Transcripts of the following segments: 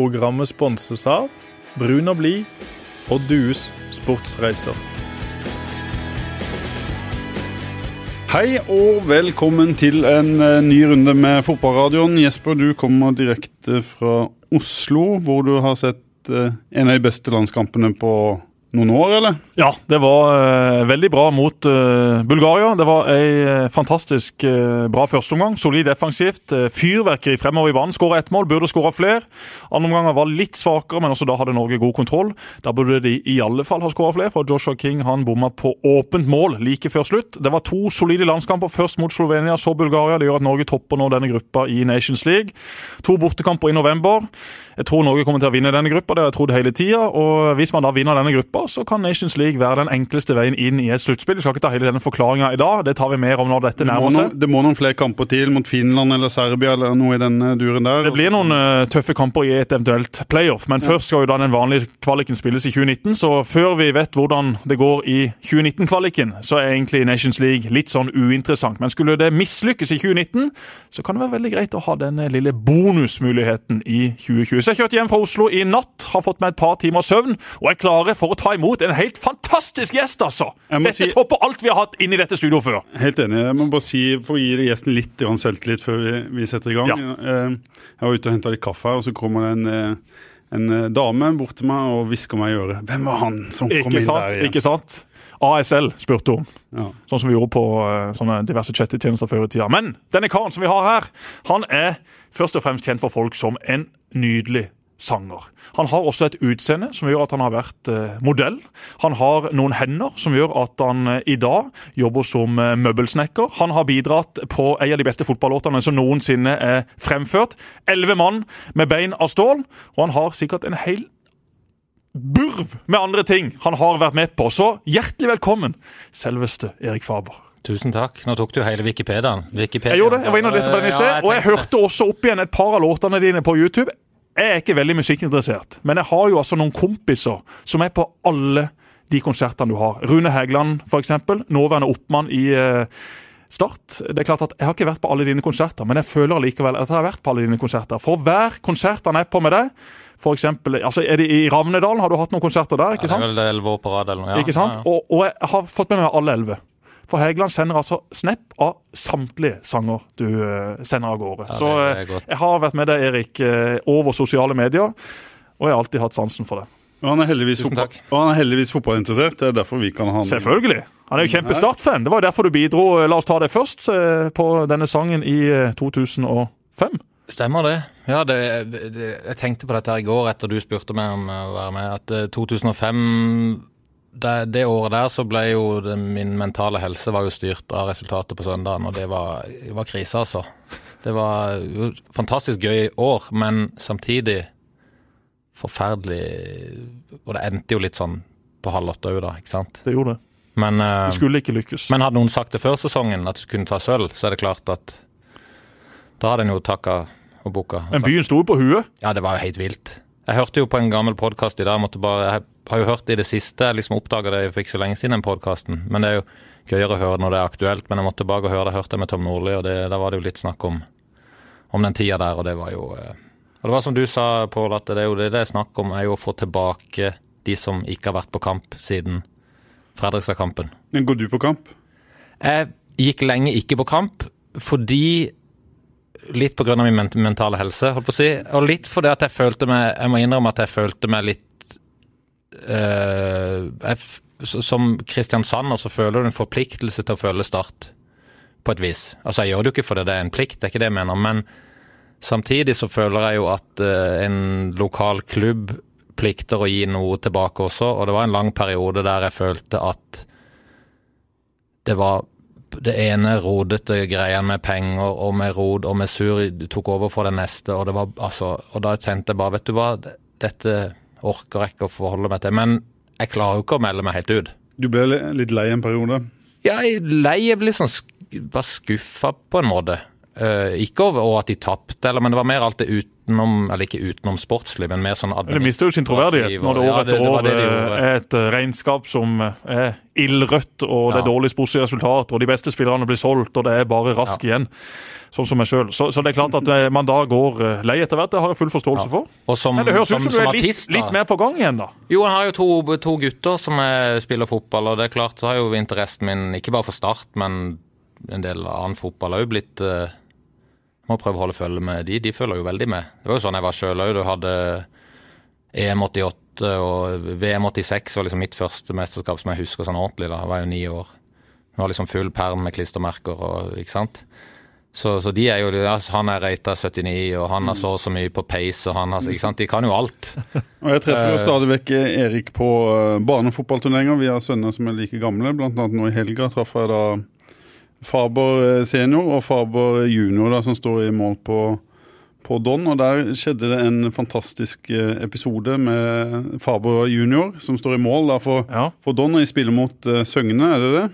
Programmet sponses av Brun og blid og Dues sportsreiser. Hei og velkommen til en eh, ny runde med Fotballradioen. Jesper, du kommer direkte fra Oslo, hvor du har sett eh, en av de beste landskampene på noen år, eller? Ja, det var uh, veldig bra mot uh, Bulgaria. Det var ei uh, fantastisk bra førsteomgang. Solid defensivt. fyrverkeri fremover i banen. Skåra ett mål, burde skåra flere. Andre omganger var litt svakere, men også da hadde Norge god kontroll. Da burde de i alle fall ha skåra flere, for Joshua King han bomma på åpent mål like før slutt. Det var to solide landskamper. Først mot Slovenia, så Bulgaria. Det gjør at Norge topper nå denne gruppa i Nations League. To bortekamper i november. Jeg tror Norge kommer til å vinne denne gruppa, det har jeg trodd hele tida. Hvis man da vinner denne gruppa, så kan Nations League være den enkleste veien inn i et sluttspill. Vi skal ikke ta hele denne forklaringa i dag, det tar vi mer om når dette nærmer seg. Det må noen flere kamper til mot Finland eller Serbia eller noe i den duren der. Det blir noen uh, tøffe kamper i et eventuelt playoff, men ja. først skal jo da den vanlige kvaliken spilles i 2019. Så før vi vet hvordan det går i 2019-kvaliken, så er egentlig Nations League litt sånn uinteressant. Men skulle det mislykkes i 2019, så kan det være veldig greit å ha denne lille bonusmuligheten i 2020. Så jeg kjørte hjem fra Oslo i natt, har fått meg et par timer søvn og er klare for å ta imot en helt fantastisk gjest, altså! Dette si, topper alt vi har hatt inn i dette studioet før. Helt enig. Jeg må bare si, for å gi gjesten litt selvtillit før vi, vi, setter i gang. Ja. Eh, jeg var ute og henta litt kaffe, og så kommer det en eh, en eh, dame bort til meg og hvisker meg i øret. Hvem var han som kom ikke inn sant, der igjen? Ikke sant? ASL spurte hun. Ja. Sånn som vi gjorde på sånne diverse chattetjenester før i tida. Men denne karen som vi har her, han er først og fremst kjent for folk som en nydelig sanger. Han har også et utseende som gjør at han har vært eh, modell. Han har noen hender som gjør at han eh, i dag jobber som eh, møbelsnekker. Han har bidratt på en av de beste fotballåtene som noensinne er fremført. Elleve mann med bein av stål, og han har sikkert en hel burv med andre ting han har vært med på. Så hjertelig velkommen, selveste Erik Faber. Tusen takk. Nå tok du hele Wikipediaen. Wikipedia. Jeg gjorde det. Jeg var inne og leste på den i sted. og jeg hørte også opp igjen et par av låtene dine på YouTube. Jeg er ikke veldig musikkinteressert, men jeg har jo altså noen kompiser som er på alle de konsertene du har. Rune Hægeland, f.eks. Nåværende oppmann i uh, Start. Det er klart at Jeg har ikke vært på alle dine konserter, men jeg føler allikevel at jeg har vært på alle dine konserter. For hver konsert han er på med deg, for eksempel, altså er det I Ravnedalen har du hatt noen konserter der? ikke sant? Ja, det er vel elleve år på rad eller noe. Ja. Ikke sant? Ja, ja. Og, og, jeg har fått med meg alle elleve. For Hægeland sender altså snap av samtlige sanger du uh, sender av gårde. Ja, så uh, jeg har vært med deg, Erik, uh, over sosiale medier, og jeg har alltid hatt sansen for det. Og han er heldigvis, fotball, han er heldigvis fotballinteressert. Det er derfor vi kan ha Selvfølgelig. Han er jo kjempestartfan. Det var jo derfor du bidro, la oss ta det først, på denne sangen i 2005. Stemmer det. Ja, det, det, jeg tenkte på dette her i går etter du spurte meg om å være med, at 2005 det, det, året der så ble jo det, min mentale helse var jo styrt av resultatet på søndagen, og det var, det var krise, altså. Det var jo fantastisk gøy år, men samtidig forferdelig Og det endte jo litt sånn på halv åtte òg, da, ikke sant? Det gjorde det. Men, uh, det skulle ikke lykkes. Men hadde noen sagt det før sesongen, at du kunne ta sølv, så er det klart at da hadde en jo takka og boka. Men byen sto jo på huet? Ja, det var jo helt vilt. Jeg hørte jo på en gammel podkast i dag, jeg måtte bare jeg har jo hørt i det siste. Jeg liksom oppdaga det for ikke så lenge siden, den podkasten. Men det er jo gøyere å høre når det er aktuelt. Men jeg måtte tilbake og høre det. Jeg hørte det med Tom Nordli, og det, da var det jo litt snakk om, om den tida der, og det var jo eh, Og det var som du sa, Pål, at det er jo det det er snakk om, er jo å få tilbake de som ikke har vært på kamp siden Fredrikstad-kampen. Men går du på kamp? Jeg gikk lenge ikke på kamp fordi Litt pga. min mentale helse, holdt på å si. Og litt fordi at jeg følte meg Jeg må innrømme at jeg følte meg litt uh, Som kristiansander så føler du en forpliktelse til å følge Start, på et vis. Altså, jeg gjør det jo ikke fordi det er en plikt, det er ikke det jeg mener, men samtidig så føler jeg jo at eh, en lokal klubb plikter å gi noe tilbake også, og det var en lang periode der jeg følte at det var det ene rodete greia med penger og med rod og med sur tok over for det neste, og det var altså Og da tenkte jeg bare, vet du hva, dette orker jeg ikke å forholde meg til. Men jeg klarer jo ikke å melde meg helt ut. Du ble litt lei en periode? Ja, jeg lei. Jeg ble sånn bare skuffa på en måte. Eh, ikke over og at de tapte, men det var mer alt det utenom Eller ikke utenom sportslig, men mer sånn Det mister jo sin troverdighet når det år Ja, etter det år de eh, er et eh, regnskap som er ildrødt, og det er Ja. dårlige sportslige resultater, og de beste spillerne blir solgt, og det er bare rask igjen. Sånn som meg sjøl. Så, så det er klart at man da går lei etter hvert. Det har jeg full forståelse for. Som, Men det høres ut som du er litt, litt mer på gang igjen, da. Jo, jeg har jo to, to gutter som er, spiller fotball, og det er klart så har jo interessen min, ikke bare for Start, men en del annen fotball òg blitt eh, Må prøve å holde følge med de. De følger jo veldig med. Det var jo sånn jeg var sjøl òg. Du hadde EM 88 og VM 86 var liksom mitt første mesterskap som jeg husker sånn ordentlig. da, Jeg var jo ni år. Det var liksom full perm med klistremerker og ikke sant. Så, så de er jo ja, Han er rata 79, og han har så og så mye på pace, og han har ikke sant. De kan jo alt. Og Jeg treffer jo Eh. stadig vekk Erik på eh, barnefotballturneringer. Vi har sønner som er like gamle. Blant annet nå i helga traff jeg da Faber eh, senior og Faber junior, da, som står i mål på, på Don. Og der skjedde det en fantastisk eh, episode med Faber junior, som står i mål da for, Ja. for Don. Og de spiller mot uh, Søgne, er det det?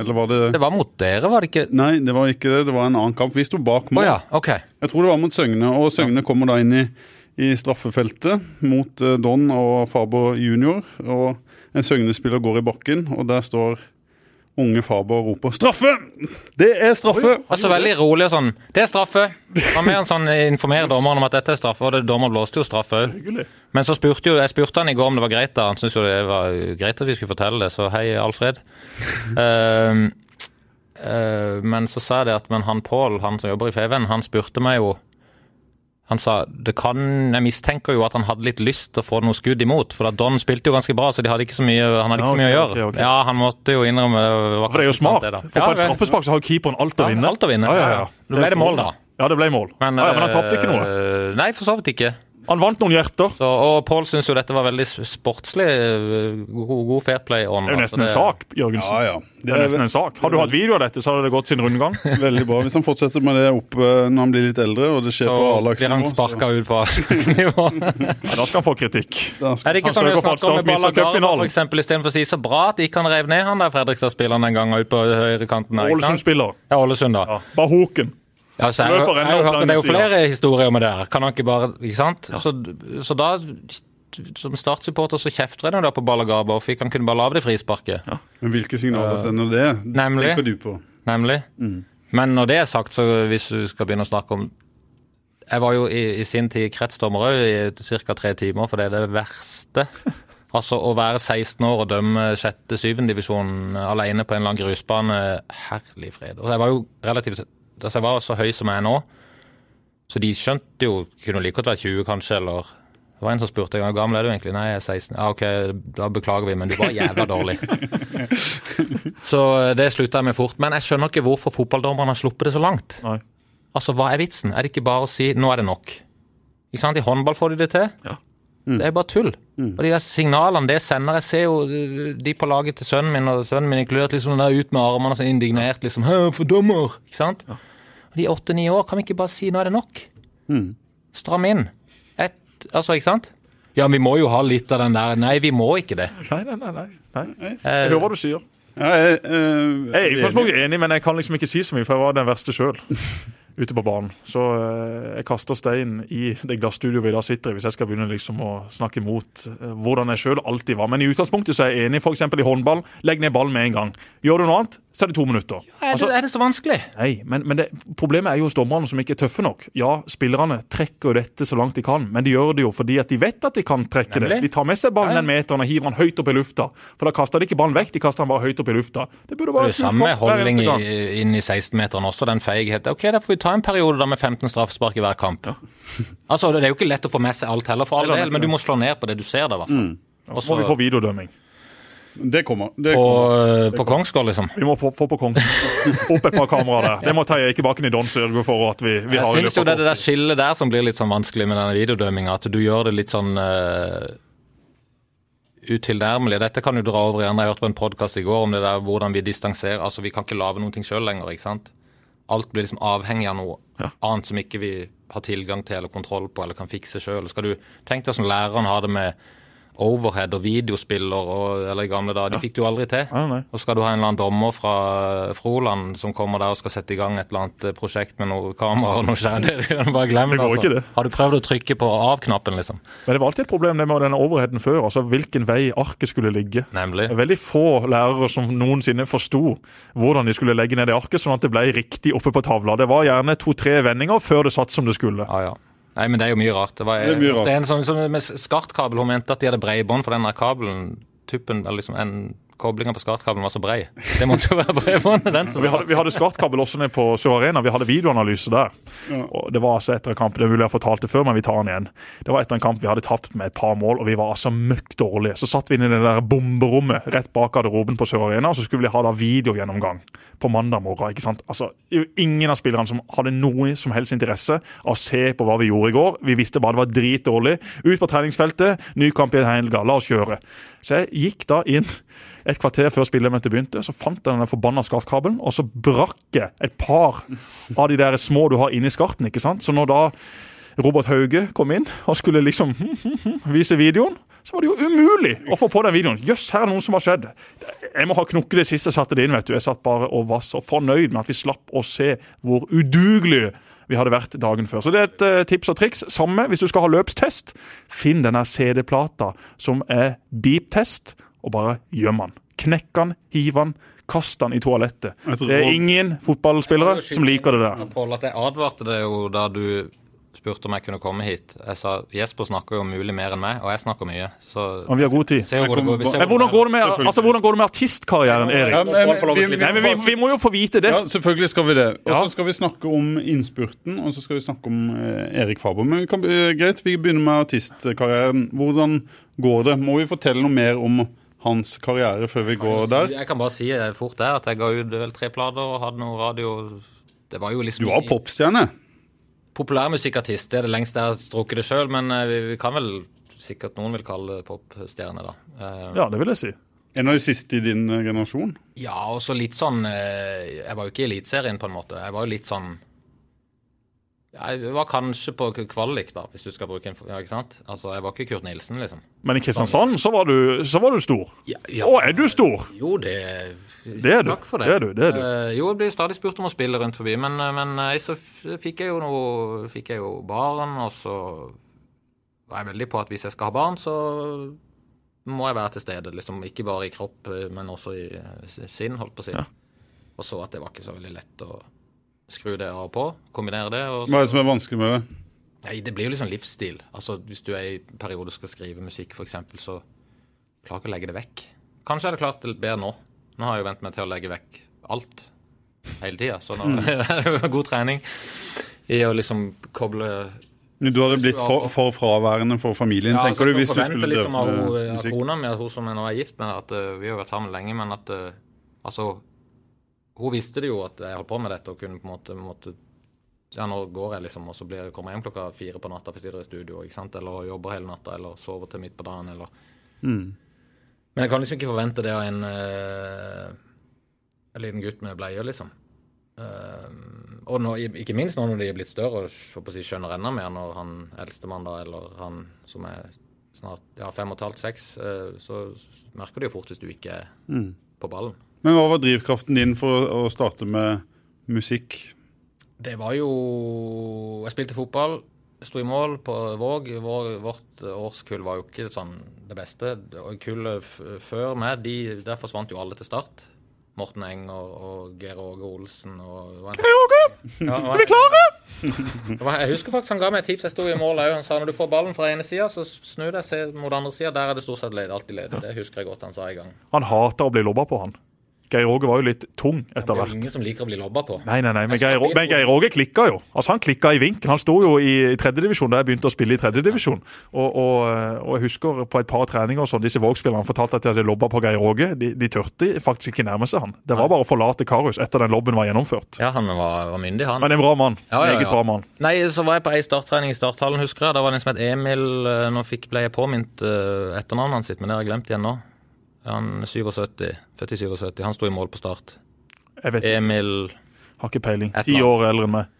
Eller var det Det var mot dere, var det ikke? Nei, det var ikke det. Det var en annen kamp. Vi sto bak Å Oh, ja, ok. Jeg tror det var mot Søgne, og Søgne kommer da inn i, i straffefeltet mot uh, Don og Faber junior. Og en Søgne-spiller går i bakken, og der står unge Faber roper 'straffe!' Det er straffe! Altså Veldig rolig og sånn. Det er straffe. Var mer en sånn eh, informere dommeren om at dette er straffe, og det dommeren blåste jo straffe òg. Men så spurte jo, jeg spurte han i går om det var greit. da Han syntes jo det var greit at vi skulle fortelle det, så hei, Alfred. uh, uh, men så sa jeg det at men han Pål, han som jobber i Feven, han spurte meg jo han sa det kan, jeg mistenker jo at han hadde litt lyst til å få noe skudd imot. For Don spilte jo ganske bra, så de hadde mye, han hadde ikke så mye å gjøre. Okay, okay. Ja, Han måtte jo innrømme det. var For det er jo smart. det. For på et straffespark så har keeperen alt å vinne. alt å vinne. Ja, ja, ja. Det ble det mål, da. Ja, det ble mål. Men, men han tapte ikke noe. eh, Nei, for så vidt ikke. Han vant noen hjerter. Så, og Pål syns jo dette var veldig sportslig. eh, God, god fair play on. Det er jo altså, nesten en sak, Jørgensen. Ja, ja. Det er nesten en sak. Har du hatt video av dette, så hadde det gått sin rundgang. Veldig bra. Hvis han fortsetter med det opp eh, når han blir litt eldre, og det skjer Så på blir han A-lagsnivå så- sparka ut på A-lagsnivå. Ja, da skal han få kritikk. skal- Er det ikke Han sånn sørger snakker om Start med cupfinalen. for istedenfor å si så bra at de kan rev ned han der Fredrikstad-spilleren den gangen ut på høyrekanten? Ålesund-spiller. Ja, Ålesund, da. Ja. Bahoken. Ja, så jeg, jeg, jeg, jeg, det er jo flere historier med det her. Kan han ikke bare Ikke sant? Så, så da som Start-supporter så kjefter jeg da på Ballagaba, og fikk han kunne bare lage det frisparket. Men hvilke signaler sender det? Nemlig. Tenker du på? Nemlig. Men når det er sagt, så hvis du skal begynne å snakke om Jeg var jo i, i sin tid kretsdommer òg i ca. tre timer, for det er det verste. Altså Å være 16 år og dømme sjette-syvende divisjon alene på en eller annen grusbane, herlig fred. Og jeg var jo relativt Altså jeg var så høy som jeg er nå, så de skjønte jo Kunne like godt vært 20, kanskje, eller det var en som spurte hvor gammel er du egentlig. Nei, jeg er 16. Ja, ok, da beklager vi, men du var jævla dårlig. Så det slutta jeg med fort. Men jeg skjønner ikke hvorfor fotballdommerne har sluppet det så langt. Nei. Altså, Hva er vitsen? Er det ikke bare å si 'nå er det nok'? Ikke sant? I håndball får de det til. Ja. Det er bare tull. Og de der signalene det sender Jeg ser jo de på laget til sønnen min, og sønnen min inkludert, liksom der ut med armene og så indignert. liksom, Hæ, for dommer! Ikke sant? Og de er åtte-ni år, kan vi ikke bare si 'nå er det nok'? Stram inn. Et, altså, ikke sant? Ja, vi må jo ha litt av den der Nei, vi må ikke det. Nei, nei, nei. nei. nei. Eh, Jeg hører hva du sier. Ja, jeg, øh, Jeg er i utgangspunktet enig, men jeg kan liksom ikke si så mye, for jeg var den verste sjøl ute på banen. Så eh, jeg kaster stein i det glasstudioet vi da sitter i, hvis jeg skal begynne liksom å snakke imot eh, hvordan jeg sjøl alltid var. Men i utgangspunktet så er jeg enig, f.eks. i håndball. Legg ned ballen med en gang. Gjør du noe annet, så er det to minutter. er, Altså, det, er det så vanskelig? Nei, men, men det, problemet er jo hos dommerne som ikke er tøffe nok. Ja, spillerne trekker jo dette så langt de kan, men de gjør det jo fordi at de vet at de kan trekke Nemlig. det. De tar med seg ballen Ja, ja. den meteren og hiver den høyt opp i lufta. For da kaster de ikke ballen vekk, de kaster den bare høyt opp i lufta. Det burde Det er samme holdning inn i 16-meteren også, den feigheten. Okay, da får vi ta en periode da med 15 straffespark i hver kamp. Altså, Det er jo ikke lett å få med seg alt heller, for all del, men du må slå ned på det du ser, der. Mm. Og Så må vi få videodømming. Det kommer. Det på, kommer. på Kongsgård, liksom. Vi må få, få på Kongsgård. Opp et par kameraer der. Det må Terje Eikebakken i Don sørge for at vi, vi Jeg har Jeg syns jo det er det der skillet der som blir litt sånn vanskelig med denne videodømminga, at du gjør det litt sånn uh, utilnærmelig. Dette kan du dra over igjen. Jeg hørte på en podkast i går om det der hvordan vi distanserer Altså, vi kan ikke lage noen ting sjøl lenger, ikke sant. Alt blir liksom avhengig av noe annet som ikke vi har tilgang til eller kontroll på eller kan fikse sjøl. Tenk deg hvordan læreren har det med overhead og videospiller og, eller gamle dager. De fikk du aldri til. Nei, nei. Og skal du ha en eller annen dommer fra Froland som kommer der og skal sette i gang et eller annet prosjekt med noe kamera og noe skjær, det bare glem Det går ikke, det. Har du prøvd å trykke på av-knappen, liksom? Men det var alltid et problem det med denne overheaden før. altså Hvilken vei arket skulle ligge. Nemlig. Veldig få lærere som noensinne forsto hvordan de skulle legge ned det arket, sånn at det ble riktig oppe på tavla. Det var gjerne to-tre vendinger før det satt som det skulle. Ja, ja. Nei, men det er jo mye rart. Det var Det mye rart. det er en sånn som med skartkabel. Hun mente at de hadde bredbånd for denne kabelen. Tuppen, eller liksom en Koblinga på skartkabelen var så brei. Det måtte jo være bredbåndet, den. som Vi hadde, vi hadde skartkabel også ned på Sør Arena. Vi hadde videoanalyse der. Og Det var altså etter en kamp, det er mulig jeg har fortalt det før, men vi tar den igjen. Det var etter en kamp vi hadde tapt med et par mål, og vi var altså møkk dårlige. Så satt vi inne i det der bomberommet rett bak garderoben på Sør Arena, og så skulle vi ha da videogjennomgang på mandag morgen. ikke sant? Altså, Ingen av spillerne som hadde noe som helst interesse av å se på hva vi gjorde i går. Vi visste bare det var dritdårlig. Ut på treningsfeltet, ny kamp i helga, la oss kjøre. Så jeg gikk da inn et kvarter før spillemøtet begynte, så fant jeg den forbanna skartkabelen, og så brakk jeg et par av de der små du har inni skarten. ikke sant? Så når da Robert Hauge kom inn og skulle liksom vise videoen, så var det jo umulig å få på den videoen. Jøss, her er noe som har skjedd. Jeg må ha knukket det siste jeg satte det inn. vet du. Jeg satt bare og var så fornøyd med at vi slapp å se hvor udugelige vi hadde vært dagen før. Så det er et uh, tips og triks. Samme hvis du skal ha løpstest. Finn denne CD-plata som er beep-test, og bare gjemme den. Knekk den, hiv den, kast den i toalettet. Et Det er ingen fotballspillere som liker det der. Pål, at jeg advarte deg jo da du spurte om jeg kunne komme hit. Jeg sa Jesper snakker jo om mulig mer enn meg, og jeg snakker mye. Så men vi har god tid. hvor det går. Men hvordan går det med, altså, hvordan går det med artistkarrieren, Erik? Ja, men, vi, vi. Nei, vi, vi må jo få vite det. ja, selvfølgelig skal vi det. Og så Ja. skal vi snakke om innspurten, og så skal vi snakke om eh, Erik Faber. Men kan, eh, greit, vi begynner med artistkarrieren. Hvordan går det? Må vi fortelle noe mer om hans karriere før vi går der? Jeg kan bare si eh, fort der at jeg ga ut vel tre plater og hadde noe radio Det var jo liksom Du var popstjerne. populærmusikkartist. Det er det lengste jeg har strukket det sjøl, men eh, vi, vi kan vel sikkert noen vil kalle det popstjerne, da. Eh, Ja, det vil jeg si. En av de siste i din generasjon. Ja, og så litt sånn eh, Jeg var jo ikke i Eliteserien, på en måte. Jeg var jo litt sånn Jeg var kanskje på kvalik, da, hvis du skal bruke en Ja, ikke sant? Altså, jeg var ikke Kurt Nilsen, liksom. Men i Kristiansand så var du, så var du stor. Ja, ja. Å, er du stor? Jo, det Det er du. Takk for det. Det er du, det er du. Eh, jo, jeg blir stadig spurt om å spille rundt forbi, men, eh, men eh, så fikk jeg jo noe Fikk jeg jo barn, og så var jeg veldig på at hvis jeg skal ha barn, så må jeg være til stede. liksom Ikke bare i kropp, men også i sinn, holdt på å si. Og så at det var ikke så veldig lett å skru det av og på. Kombinere det. Og Hva er det som er vanskelig med det? nei, det blir jo liksom livsstil. Altså, Hvis du er i periode skal skrive musikk, f.eks., så klarer ikke å legge det vekk. Kanskje er det klart det bedre nå. Nå har jeg jo vent meg til å legge vekk alt hele tida, så nå er det jo god trening i å liksom koble Du hadde blitt for, for fraværende for familien, Ja, tenker altså, du, hvis du skulle liksom med av musikk? kona mi, hun som jeg nå er gift med, at uh, vi har vært sammen lenge, men at uh, altså Hun visste det jo at jeg holdt på med dette og kunne på en måte, måtte ja, nå går jeg liksom, og så blir kommer jeg hjem klokka fire på natta for jeg er i studio, ikke sant? eller jobber hele natta, eller sover til midt på dagen, eller Mm. Men jeg kan liksom ikke forvente det av en, uh, en liten gutt med bleie, liksom. Uh, og nå, ikke minst nå når de er blitt større og så på å si, skjønner enda mer, når han eldstemann da, eller han som er snart ja, fem og et halvt, seks, uh, så merker du jo fort hvis du ikke er Mm. på ballen. Men hva var drivkraften din for å starte med musikk? Det var jo Jeg spilte fotball, sto i mål på Våg. Vår, vårt årskull var jo ikke sånn det beste. Kullet f- før meg, de, der forsvant jo alle til start. Morten Enger og Geir Åge Olsen og Geir Åge! ja, Er vi klare? Jeg husker faktisk han ga meg et tips. Jeg sto i mål òg. Han sa når du får ballen fra ene sida, så snu deg, se mot andre sida. Der er det stort sett ledig, alltid ledig. Det husker jeg godt han sa i gang. Han hater å bli lobba på, han. Geir Åge var jo litt tung etter hvert. Det er jo ingen som liker å bli lobba på. Nei, nei, nei, men skal Geir, men Geir Åge klikka jo. Altså, Han klikka i vinkel. Han sto jo i tredjedivisjon da jeg begynte å spille i tredjedivisjon. Og, og, og jeg husker på et par treninger sånn, disse Våg-spillerne fortalte at de hadde lobba på Geir Åge. De, de turte faktisk ikke nærme seg han. Det var bare å forlate Karus etter den lobben var gjennomført. Ja, han var, var myndig, han. Men en bra mann. Ja, ja, Meget ja. bra mann. Nei, så var jeg på ei starttrening i starthallen, husker jeg. Da var det en som het Emil. eh, Nå fikk, ble jeg påminnet eh, etternavnet hans men det har jeg glemt igjen nå. Han er 77, født i 77. Han sto i mål på start. Jeg vet ikke, Emil har ikke peiling. Ti år eldre enn meg.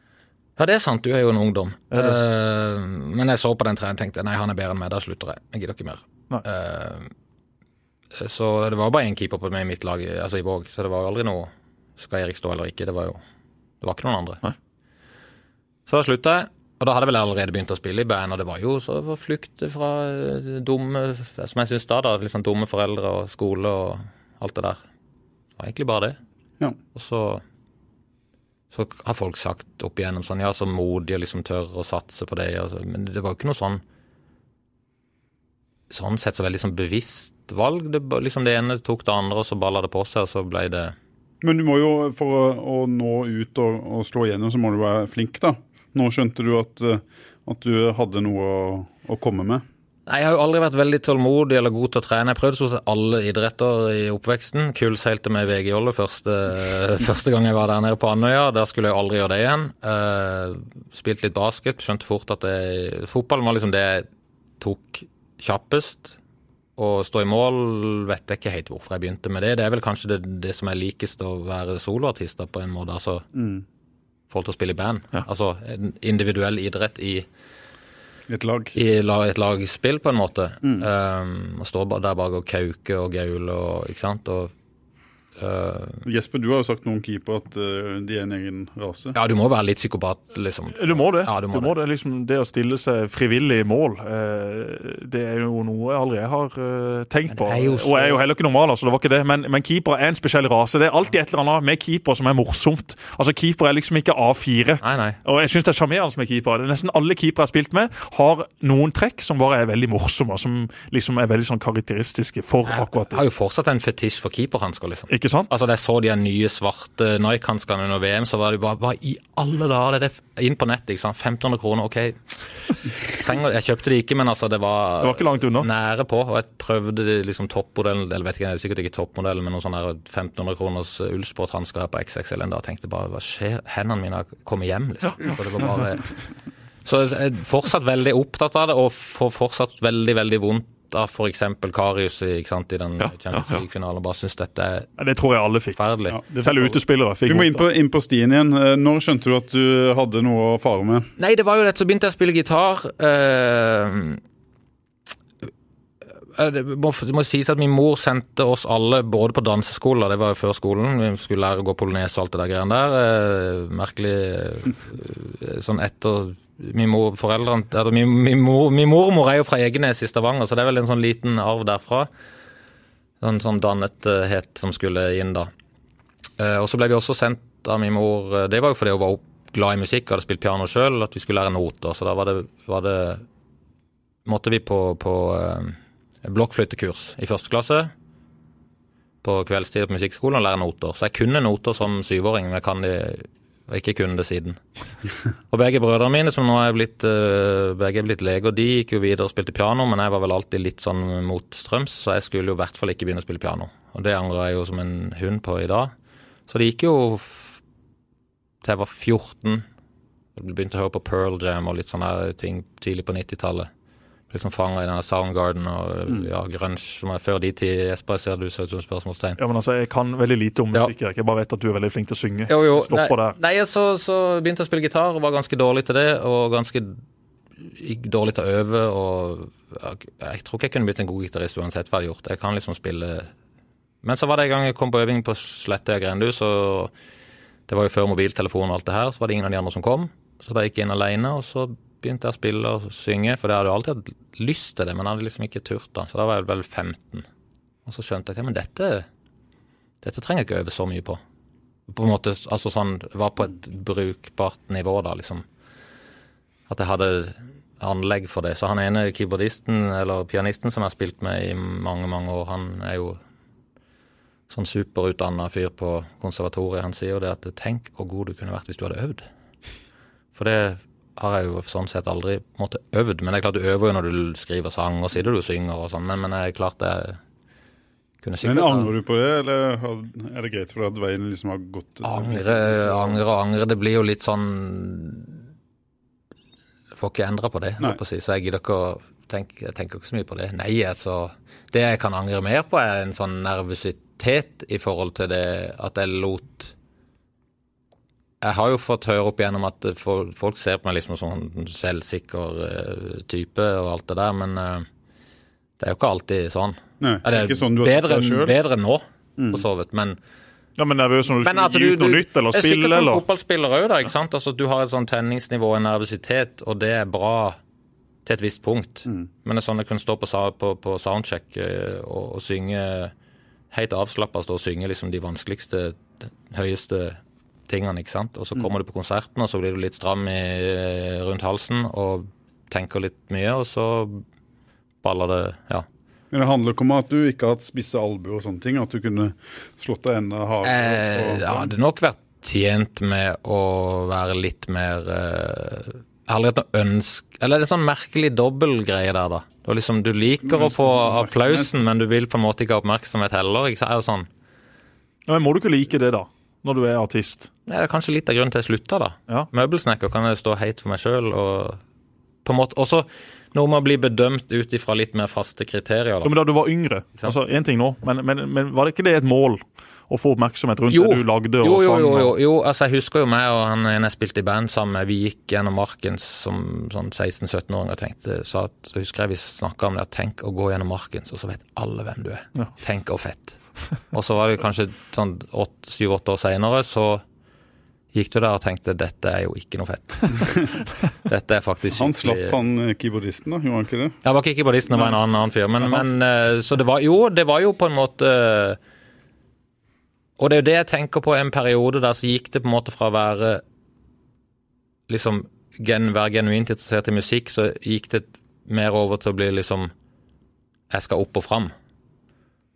Ja, det er sant, du er jo en ungdom. Uh. Men jeg så på den treningen og tenkte nei, han er bedre enn meg, da slutter jeg. Jeg gidder ikke mer. Eh, så det var bare én keeper på meg i mitt lag, altså i Våg, så det var jo aldri noe Skal Erik stå eller ikke? Det var jo Det var ikke noen andre. Nei. Så da slutta jeg, og da hadde jeg vel allerede begynt å spille i band, og det var jo så for flukt fra eh, dumme Som jeg syns da, da. Liksom dumme foreldre og skole og alt det der. Det var egentlig bare det. Ja. Og så så har folk sagt opp igjennom sånn Ja, så modig og liksom tør å satse på det. Så, men det var jo ikke noe sånn Sånn sett så veldig sånn bevisst valg. Det, liksom det ene tok det andre, og så balla det på seg, og så ble det Men du må jo, for å, å nå ut og, og slå igjennom, så må du være flink, da. Nå skjønte du at, eh, at du hadde noe å, å komme med. Nei, Jeg har jo aldri vært veldig tålmodig eller god til å trene. Jeg prøvde stort sett alle idretter i oppveksten. Kullseilte med VG Jolle første, første gang jeg var der nede på Andøya. Der skulle jeg aldri gjøre det igjen. Uh, spilte litt basket, skjønte fort at jeg, fotballen var liksom det jeg tok kjappest. Å stå i mål vet jeg ikke helt hvorfor jeg begynte med det. Det er vel kanskje det, det som er likest å være soloartist på en måte. Altså forhold til å spille i band. Altså en individuell idrett i Et lag. i et lagspill, på en måte. Um, og står der bak og kauker og gauler og Ikke sant. Og uh, Jesper, du har jo sagt noe om keeper at uh, de er en egen rase. Ja, du må være litt psykopat, liksom. Du må det. Ja, du må det. Liksom, det å stille seg frivillig i mål, uh, det er jo noe jeg aldri har tenkt på. det er så- Og jeg er jo heller ikke normal, altså, det var ikke det. Men, men keeper er en spesiell rase. Det er alltid et eller annet med keeper som er morsomt. Altså, Keeper er liksom ikke A4. Nei, nei. Og jeg syns det er sjarmerende med keeper. Det er Nesten alle keepere jeg har spilt med, har noen trekk som bare er veldig morsomme, og som liksom er veldig sånn karakteristiske for akkurat Jeg har jo fortsatt en fetisj for keeperhansker, liksom. Ikke sant? Altså, Da jeg så de nye svarte Nike-hanskene under VM, så var det bare Hva i alle dager er det f- inn på nettet? ikke sant? 1500 kroner, OK. Trenger, jeg kjøpte de ikke, men altså, det var, Det var ikke langt unna. nære på. Og jeg prøvde de liksom toppmodellen, eller vet ikke, det er sikkert ikke toppmodellen, men noen sånne 1500 kroners ullsporthansker her på XXL en dag. Tenkte bare hva skjer? Hendene mine har kommet hjem, liksom. For det var bare Så jeg er fortsatt veldig opptatt av det, og får fortsatt veldig, veldig vondt av f.eks. Karius sant, i den Ja, Champions. League-finalen. Bare syns dette er Ja, Det tror jeg alle fikk. Ja, Selv utespillere fikk Vi må inn på, inn på stien igjen. Eh, Når skjønte du at du hadde noe å fare med? Nei, det var jo dette, så begynte jeg å spille gitar. eh, eh, det må, det må sies at Min mor sendte oss alle både på danseskoler, det var jo før skolen. Vi skulle lære å gå polonese og alt det der greiene der. merkelig sånn etter Min mor, foreldrene, eller min, min, mor, min mormor er jo fra Egenes i Stavanger, så det er vel en sånn liten arv derfra. En sånn dannethet som skulle inn da. Eh, og så ble vi også sendt av min mor eh, Det var jo fordi hun var glad i musikk hadde spilt piano sjøl, at vi skulle lære noter. Så da var det, var det Måtte vi på, på eh, blokkfløytekurs i første klasse. På kveldstid på musikkskolen og lære noter. Så jeg kunne noter som syvåring, men jeg kan de og ikke kunne det siden. Og begge brødrene mine, som nå er blitt, eh, begge er blitt leger, de gikk jo videre og spilte piano, men jeg var vel alltid litt sånn motstrøms, så jeg skulle jo i hvert fall ikke begynne å spille piano. Og det angrer jeg jo som en hund på i dag. Så det gikk jo til jeg var 14. Jeg begynte å høre på Pearl Jam og litt sånne ting tidlig på 90-tallet. Liksom fanga i denne Soundgarden og ja, grunge som er før de tid. Jesper, ser du ser ut som spørsmålstegn. Ja, men altså, Jeg kan veldig lite om Ja. Jeg bare vet at du er veldig flink til å synge. Jo, jo. Nei, der. nei så, så begynte jeg å spille gitar og var ganske dårlig til det. Og ganske dårlig til å øve. og jeg, jeg tror ikke jeg kunne blitt en god gitarist uansett hva jeg hadde gjort. Jeg kan liksom spille Men så var det en gang jeg kom på øving på Slettøya grendehus, og det var jo før mobiltelefon og alt det her, så var det ingen av de andre som kom. Så da gikk jeg inn alene, og så begynte jeg å spille og synge, for jeg hadde jo alltid hatt lyst til det, men jeg hadde liksom ikke turt da. Så da var jeg vel 15. Og så skjønte jeg at ja, men dette, dette trenger jeg ikke øve så mye på på en måte, altså sånn, var på et brukbart nivå da, liksom. At jeg hadde anlegg for det. Så han ene keyboardisten, eller pianisten som jeg har spilt med i mange, mange år, han er jo sånn superutdanna fyr på konservatoriet. Han sier jo det at tenk hvor god du kunne vært hvis du hadde øvd. For det har jeg jo sånn sett aldri på en måte øvd, men det er klart du øver jo når du skriver sang, og sitter du og synger og sånn, men, men det er klart det kunne sikkert Men Angrer du på det, eller er det greit for deg at veien liksom har gått Angre, angre og angre. Det blir jo litt sånn Jeg får ikke endra på det, på si, så jeg gidder ikke å tenke, jeg tenker ikke så mye på det. Nei, altså Det jeg kan angre mer på, er en sånn nervøsitet i forhold til det at jeg lot Jeg har jo fått høre opp igjennom at folk ser på meg liksom som en selvsikker eh, type og alt det der, men eh, Det er jo ikke alltid sånn. Nei, det er ikke sånn du har bedre, sjøl. bedre nå, for så vidt. Men, Ja, men Nervøs når du men at gi du, ut noe du nytt eller det er sikkert som eller? fotballspiller òg, da. ikke sant? Altså, du har et sånn tenningsnivå, en nervøsitet, og det er bra til et visst punkt. Men det er sånn jeg kunne stå på, på, på soundcheck eh, og, og synge helt avslappa, stå og synge liksom de vanskeligste, høyeste tingene, ikke sant. Og så kommer du på konserten, og så blir du litt stram i, rundt halsen og tenker litt mye, og så baller det Ja. Men det handler ikke om at du ikke har hatt spisse albuer og sånne ting? At du kunne slått deg enda hardere? Eh, og- ja, det hadde nok vært tjent med å være litt mer eh, Jeg har aldri hatt noe ønske Eller det er en sånn merkelig dobbeltgreie der, da. Det var liksom, du liker å få applausen, men du vil på en måte ikke ha oppmerksomhet heller. Ikke så Er jo sånn. Ja, men må du ikke like det, da? Når du er artist? Det er kanskje litt av grunnen til jeg slutta, da. Ja. Møbelsnekker kan jeg stå heit for meg sjøl, og på en måte Også noe med å bli bedømt ut ifra litt mer faste kriterier, Ja, men Da du var yngre, altså én ting nå, men, men, men var det ikke det et mål? Å få oppmerksomhet rundt Jo. det du lagde og Jo, jo, jo, jo, jo. Altså, jeg husker jo meg og han ene jeg spilte i band sammen med. Vi gikk gjennom marken som sånn 16-17-åring og tenkte så, at, så husker jeg vi snakka om det. at Tenk å gå gjennom marken, så, så vet alle hvem du er. Ja. Tenk og fett. Og så var det kanskje sånn syv-åtte år seinere, så gikk du der og tenkte dette er jo ikke noe fett. Dette er faktisk Han slapp han eh, keyboardisten, da? Gjorde han ikke det? Jeg var ikke keyboardisten, det var en annen, annen fyr. Men, men eh, så det var jo, det var jo på en måte Og det er jo det jeg tenker på en periode der så gikk det på en måte fra å være liksom gen, være genuint interessert i musikk, så gikk det mer over til å bli liksom Jeg skal opp og fram.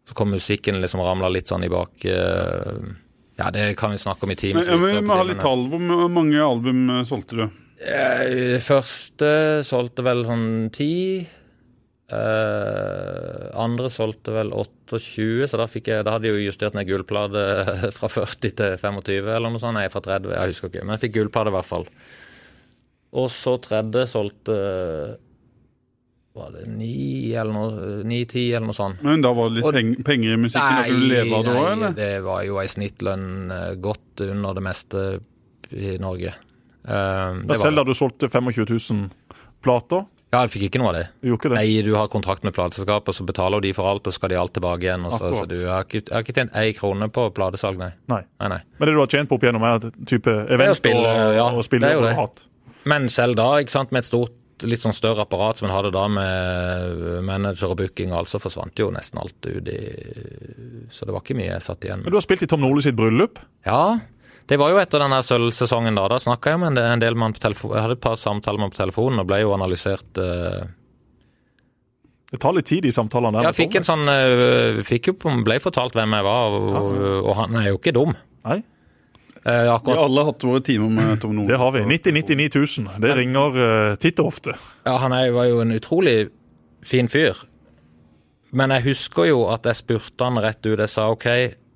Så kom musikken liksom ramla litt sånn i bak eh, Ja, det kan vi snakke om i timevis. vi må ha litt tall. Hvor mange album eh, solgte du? Det Første solgte vel sånn ti. Eh, andre solgte vel 28, så da, jeg, da hadde jeg jo justert ned gullplate fra 40 til 25 eller noe sånt. Nei, fra 30, jeg husker ikke. Men jeg fikk gullplate i hvert fall. Og så tredje solgte Var det ni eller noe? Ni-ti eller noe sånt. Men da var det litt Og- peng penger i musikken? Nei, du leve av det òg, eller? det var jo ei snittlønn eh, godt under det meste i Norge. Uh, det selv da du solgte 25 000 plater, Ja, jeg fikk ikke noe av det. det? Nei, du har kontrakt med plateselskapet, så betaler de for alt, og skal de alt tilbake igjen. Og så, så du har ikke, jeg har ikke tjent ei krone på platesalg, nei. Nei. nei, nei. Men det du har tjent på opp igjennom, er type event spille, og, ja, og spille det. hatt. Men selv da, ikke sant, med et stort, litt sånn større apparat som en hadde da, med manager og booking altså forsvant jo nesten alt ut i Så det var ikke mye jeg satt igjen med. Men du har spilt i Tom Nordli sitt bryllup. Ja, det var jo etter den sølvsesongen da. Da snakka jeg med en del, en del med han på telefon. Jeg hadde et par samtaler med på telefonen, og ble jo analysert Uh, Det tar litt tid, de samtalene der. Jeg fikk en sånn øh, fikk jo, Ble fortalt hvem jeg var, og, og han er jo ikke dum. Nei, Eh, Vi har alle hatt våre timer med Tom Nordli. det har vi. 90 99 000. Det ringer uh, titt og ofte. ja, han er, var jo en utrolig fin fyr. Men jeg husker jo at jeg spurte han rett ut. Jeg sa OK,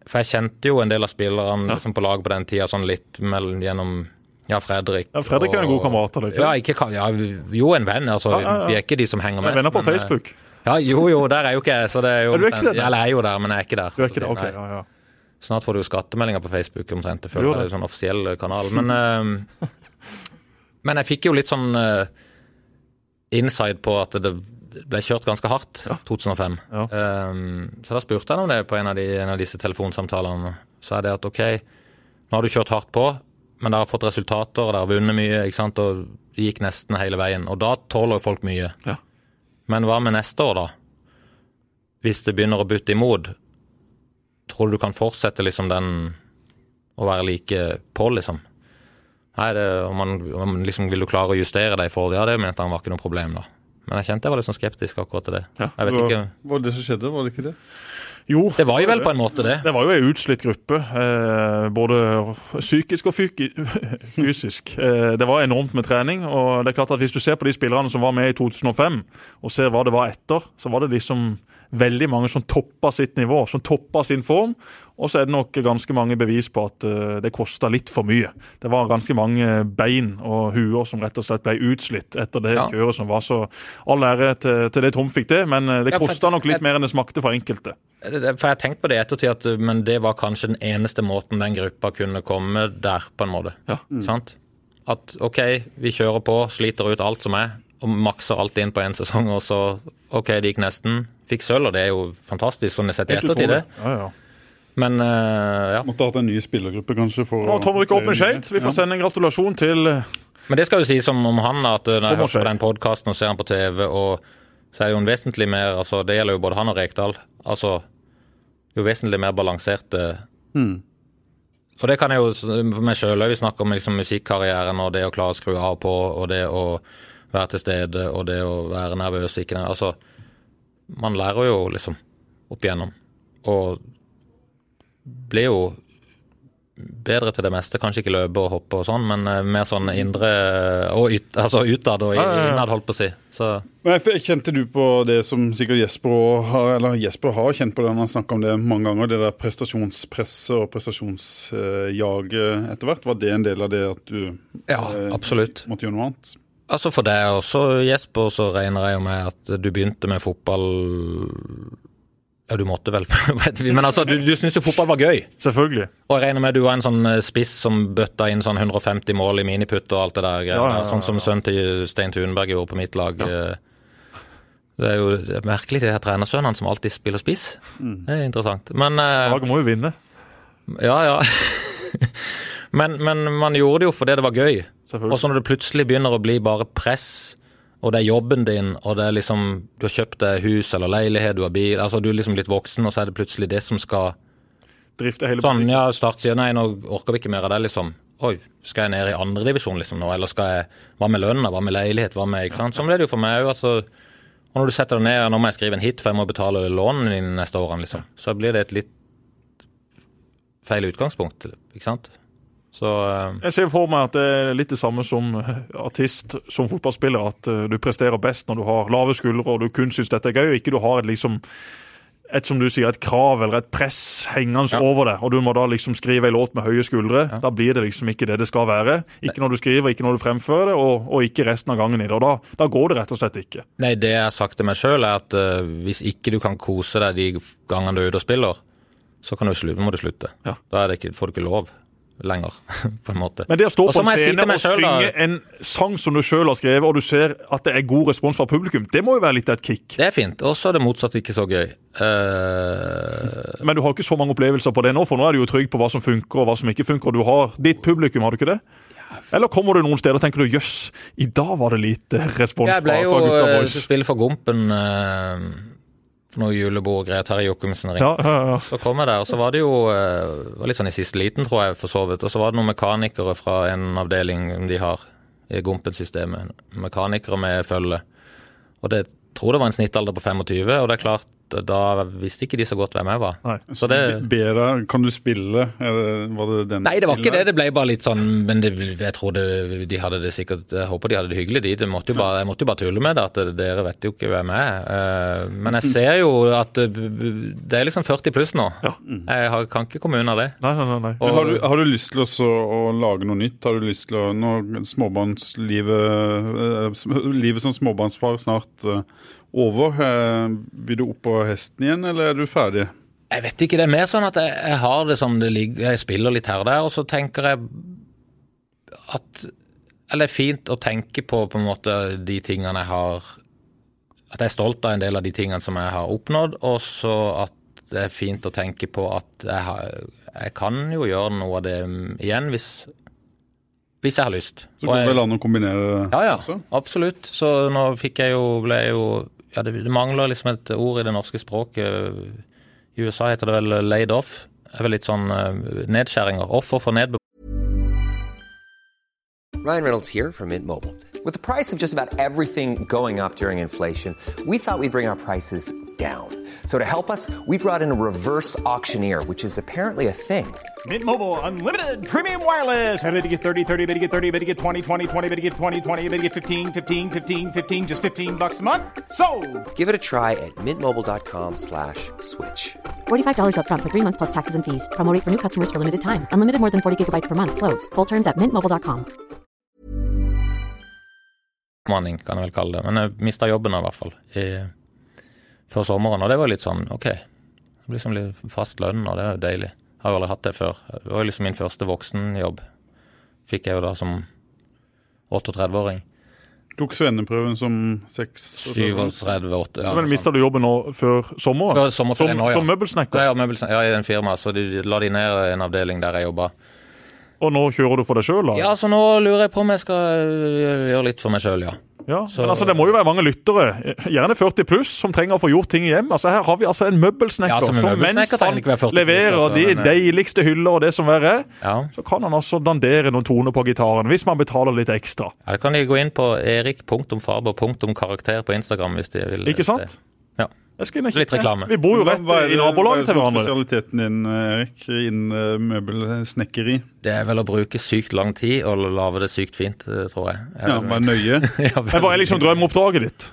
for jeg kjente jo en del av spillerne liksom på lag på den tida, sånn litt mellom, gjennom ja, Fredrik. Ja, Fredrik er en god kamerat av deg, Ja, ikke, ja, jo, en venn. Altså, Ja, ja, ja. Vi er ikke de som henger er mest. venner på men, eh, Facebook. Ja, jo, jo, der er jo ikke jeg. Så det er jo Er du ikke det? Ja, Eller jeg er jo der, men jeg er ikke der. Du er ikke det? Ok, ja, ja. Snart får du jo skattemeldinger på Facebook omtrent. Føler det det. er en sånn offisiell kanal. Men, eh, men jeg fikk jo litt sånn eh, inside på at det ble kjørt ganske hardt 2005. Ja. Um, så da spurte jeg om det på en av, de, en av disse telefonsamtalene. Så er det at OK, nå har du kjørt hardt på, men dere har fått resultater, og dere har vunnet mye, ikke sant, og det gikk nesten hele veien. Og da tåler jo folk mye. Ja. Men hva med neste år, da? Hvis det begynner å butte imot, tror du du kan fortsette liksom den å være like på, liksom? Nei, det, om man, om liksom vil du klare å justere det i forhold Ja, det mente han var ikke noe problem, da. Men jeg kjente jeg var litt sånn skeptisk akkurat til det. Ja. Jeg vet var, ikke var det som skjedde? Var det ikke det? Jo, Det var jo vel på en måte det. Det var jo ei utslitt gruppe, eh, både psykisk og fyki, fysisk. Eh, det var enormt med trening. og det er klart at Hvis du ser på de spillerne som var med i 2005, og ser hva det var etter, så var det liksom veldig mange som topper sitt nivå, som topper sin form. Og så er det nok ganske mange bevis på at eh, det kosta litt for mye. Det var ganske mange bein og huer som rett og slett ble utslitt etter det Ja. kjøret som var. Så all ære til, til det Tom fikk det, men eh, det Ja, kosta nok litt mer enn det smakte for enkelte. Det- For jeg har tenkt på det i ettertid, at, men det var kanskje den eneste måten den gruppa kunne komme der, på en måte. Ja. Sant? At OK, vi kjører på, sliter ut alt som er, og makser alt inn på én sesong, og så OK, det gikk nesten. Fikk sølv, og det er jo fantastisk sånn sett i ettertid, det. Ja, ja. Men uh, ja. Måtte hatt en ny spillergruppe, kanskje. for Nå Tom med Ja. Skeid. Vi får sende en gratulasjon til Men det skal jo sies om, om han, at eh, når jeg hører på den podkasten og ser han på TV, og så er jo en vesentlig mer altså Det gjelder jo både han og Rekdal. Altså jo vesentlig mer balanserte Mm. Og det kan jeg jo for meg sjøl òg. Vi snakker om liksom musikkarrieren og det å klare å skru av og på, og det å være til stede, og det å være nervøs ikke nervøs. Altså, man lærer jo liksom opp igjennom. Og blir jo bedre til det meste. Kanskje ikke løpe og hoppe og sånn, men eh, mer sånn indre og ut, altså utad og innad, holdt på å si. Så Men Kjente du på det som sikkert Jesper har eller Jesper har kjent på det, han har snakket om det mange ganger, det der prestasjonspresset og prestasjonsjaget etter hvert. Var det en del av det at du ja, eh, absolutt. måtte gjøre noe annet? Altså For deg også, Jesper, så regner jeg jo med at du begynte med fotball Ja, du måtte vel, men altså, du, du syntes jo fotball var gøy. Selvfølgelig. Og jeg regner med at du var en sånn eh, spiss som bøtta inn sånn 150 mål i miniputt og alt det der. Ja, ja, ja, Sånn som sønnen til Stein Thunberg gjorde på mitt lag. eh. Det er jo er merkelig, de her trenersønnene som alltid spiller spiss. Det er interessant. Men eh, Laget må jo vinne. Ja, ja. men, men man gjorde det jo fordi det var gøy. Og så når det plutselig begynner å bli bare press, og det er jobben din, og det er liksom Du har kjøpt deg hus eller leilighet, du har bil Altså du er liksom litt voksen, og så er det plutselig det som skal Drifte hele Sånn, ja, Start sier nei, nå orker vi ikke mer av det, liksom. Oi, skal jeg ned i andredivisjon liksom nå, eller skal jeg Hva med lønna, hva med leilighet, hva med Ikke sant. Sånn ble det jo for meg òg, altså. Og når du setter deg ned, nå må jeg skrive en hit, for jeg må betale lånene dine neste årene, liksom. Så blir det et litt feil utgangspunkt, ikke sant. Så uh, Jeg ser for meg at det er litt det samme som eh, artist, som fotballspiller. At uh, du presterer best når du har lave skuldre og du kun syns dette er gøy, og ikke du har et liksom et som du sier, et krav eller et press hengende Ja. over deg, og du må da liksom skrive en låt med høye skuldre. Da blir det liksom ikke det det skal være. Ikke når du skriver, ikke når du fremfører det, og, og ikke resten av gangen i det. Og da, da går det rett og slett ikke. Nei, det jeg har sagt til meg sjøl, er at uh, hvis ikke du kan kose deg de gangene du er ute og spiller, så kan du slutte, må du slutte. Ja. Da er det ikke, får du ikke lov lenger, på en måte. Men det å stå på en si scene og selv, da- synge en sang som du sjøl har skrevet, og du ser at det er god respons fra publikum, det må jo være litt av et kick. Det er fint. Og så er det motsatt ikke så gøy. Uh... Men du har ikke så mange opplevelser på det nå, for nå er du jo trygg på hva som funker og hva som ikke funker. Du har ditt publikum, har du ikke det? Eller kommer du noen steder og tenker du jøss, i dag var det lite respons jeg fra, gutta boys? Jeg ble jo spille for Gompen eh, på noe julebord og greier. Terje Jokumsen ringte. Ja, ja, ja. Så kom jeg der, og så var det jo eh, var litt sånn i siste liten, tror jeg, for så vidt. Og så var det noen mekanikere fra en avdeling de har i Gompen-systemet. Mekanikere med følge. Og det jeg tror det var en snittalder på 25, og det er klart, da visste ikke de så godt hvem jeg var. Nei. Så det Bera, kan du spille? Eller var det den Nei, det var ikke det. Det ble bare litt sånn Men det, jeg tror det, de hadde det sikkert Jeg håper de hadde det hyggelig, de. Det måtte jo bare, jeg måtte jo bare tulle med det. At dere vet jo ikke hvem jeg er. Eh, Men jeg ser jo at det, det er liksom 40 pluss nå. Ja. Jeg har, kan ikke komme unna det. Nei, nei, nei. Og- har, du, har du lyst til også å lage noe nytt? Har du lyst til å Når småbarnslivet eh, Livet som småbarnsfar snart eh, over, eh, vil du opp på hesten igjen, eller er du ferdig? Jeg vet ikke, det er mer sånn at jeg, jeg har det som det ligger Jeg spiller litt her og der, og så tenker jeg at Eller det er fint å tenke på på en måte de tingene jeg har At jeg er stolt av en del av de tingene som jeg har oppnådd, og så at det er fint å tenke på at jeg, har, jeg kan jo gjøre noe av det igjen hvis, hvis jeg har lyst. Så går det vel an å kombinere ja, ja, også? absolutt. Så nå fikk jeg jo, ble jeg jo ja, det, det mangler liksom et ord i det norske språket. I USA heter det vel 'laid off'. Det er vel litt sånn eh, nedskjæringer. Offer for nedbemanning. Ryan Reynolds here from Mint Mobile. With the price of just about everything going up during inflation, we thought we'd bring our prices down. So to help us, we brought in a reverse auctioneer, which is apparently a thing. Mint Mobile unlimited premium wireless. Ready to get 30, 30, bit to get 30, bit to get 20, 20, 20, bit to get 20, 20, bit to get 15, 15, 15, 15 just 15 bucks a month. So, Give it a try at mintmobile.com slash switch. $45 upfront for three months plus taxes and fees. Promo rate for new customers for limited time. Unlimited more than 40 gigabytes per month. Slows. Full terms at mintmobile.com. kan jeg vel kalle det. Men jeg mista jobben i hvert fall i, før sommeren, og det var litt sånn OK. Det blir liksom litt fast lønn, og det er jo deilig. Jeg har jo aldri hatt det før. Det var liksom min første voksenjobb. Fikk jeg jo da som 38-åring. Tok svenneprøven som seks. 37-8 ja, Men Mista du jobben nå før sommeren? Før sommerferien som, nå, ja. som møbelsnekker? Ja, møbelsne- ja, i en firma. så de la de ned en avdeling der jeg jobba. Og nå kjører du for deg sjøl? Ja, så nå lurer jeg på om jeg skal øh, gjøre litt for meg sjøl, ja. Ja, men altså Det må jo være mange lyttere, gjerne 40 pluss, som trenger å få gjort ting hjem. Altså Her har vi altså en møbelsnekker Ja, som en møbelsnekker mens han ikke være 40 pluss, leverer altså, de eh, deiligste hyller og det som verre er, ja. så kan han altså dandere noen toner på gitaren hvis man betaler litt ekstra. Ja, Da kan de gå inn på erik.faber.karakter på Instagram hvis de vil. Ikke sant? Ja. Jeg skal inn og Litt kikke. reklame. Vi bor jo rett er i nabolaget til Hva er hverandre. spesialiteten din, Erik, innen eh, møbelsnekkeri? Det er vel å bruke sykt lang tid og lage det sykt fint, eh, tror jeg. jeg Ja, Være nøye. Ja, Men Hva er liksom drømmeoppdraget ditt?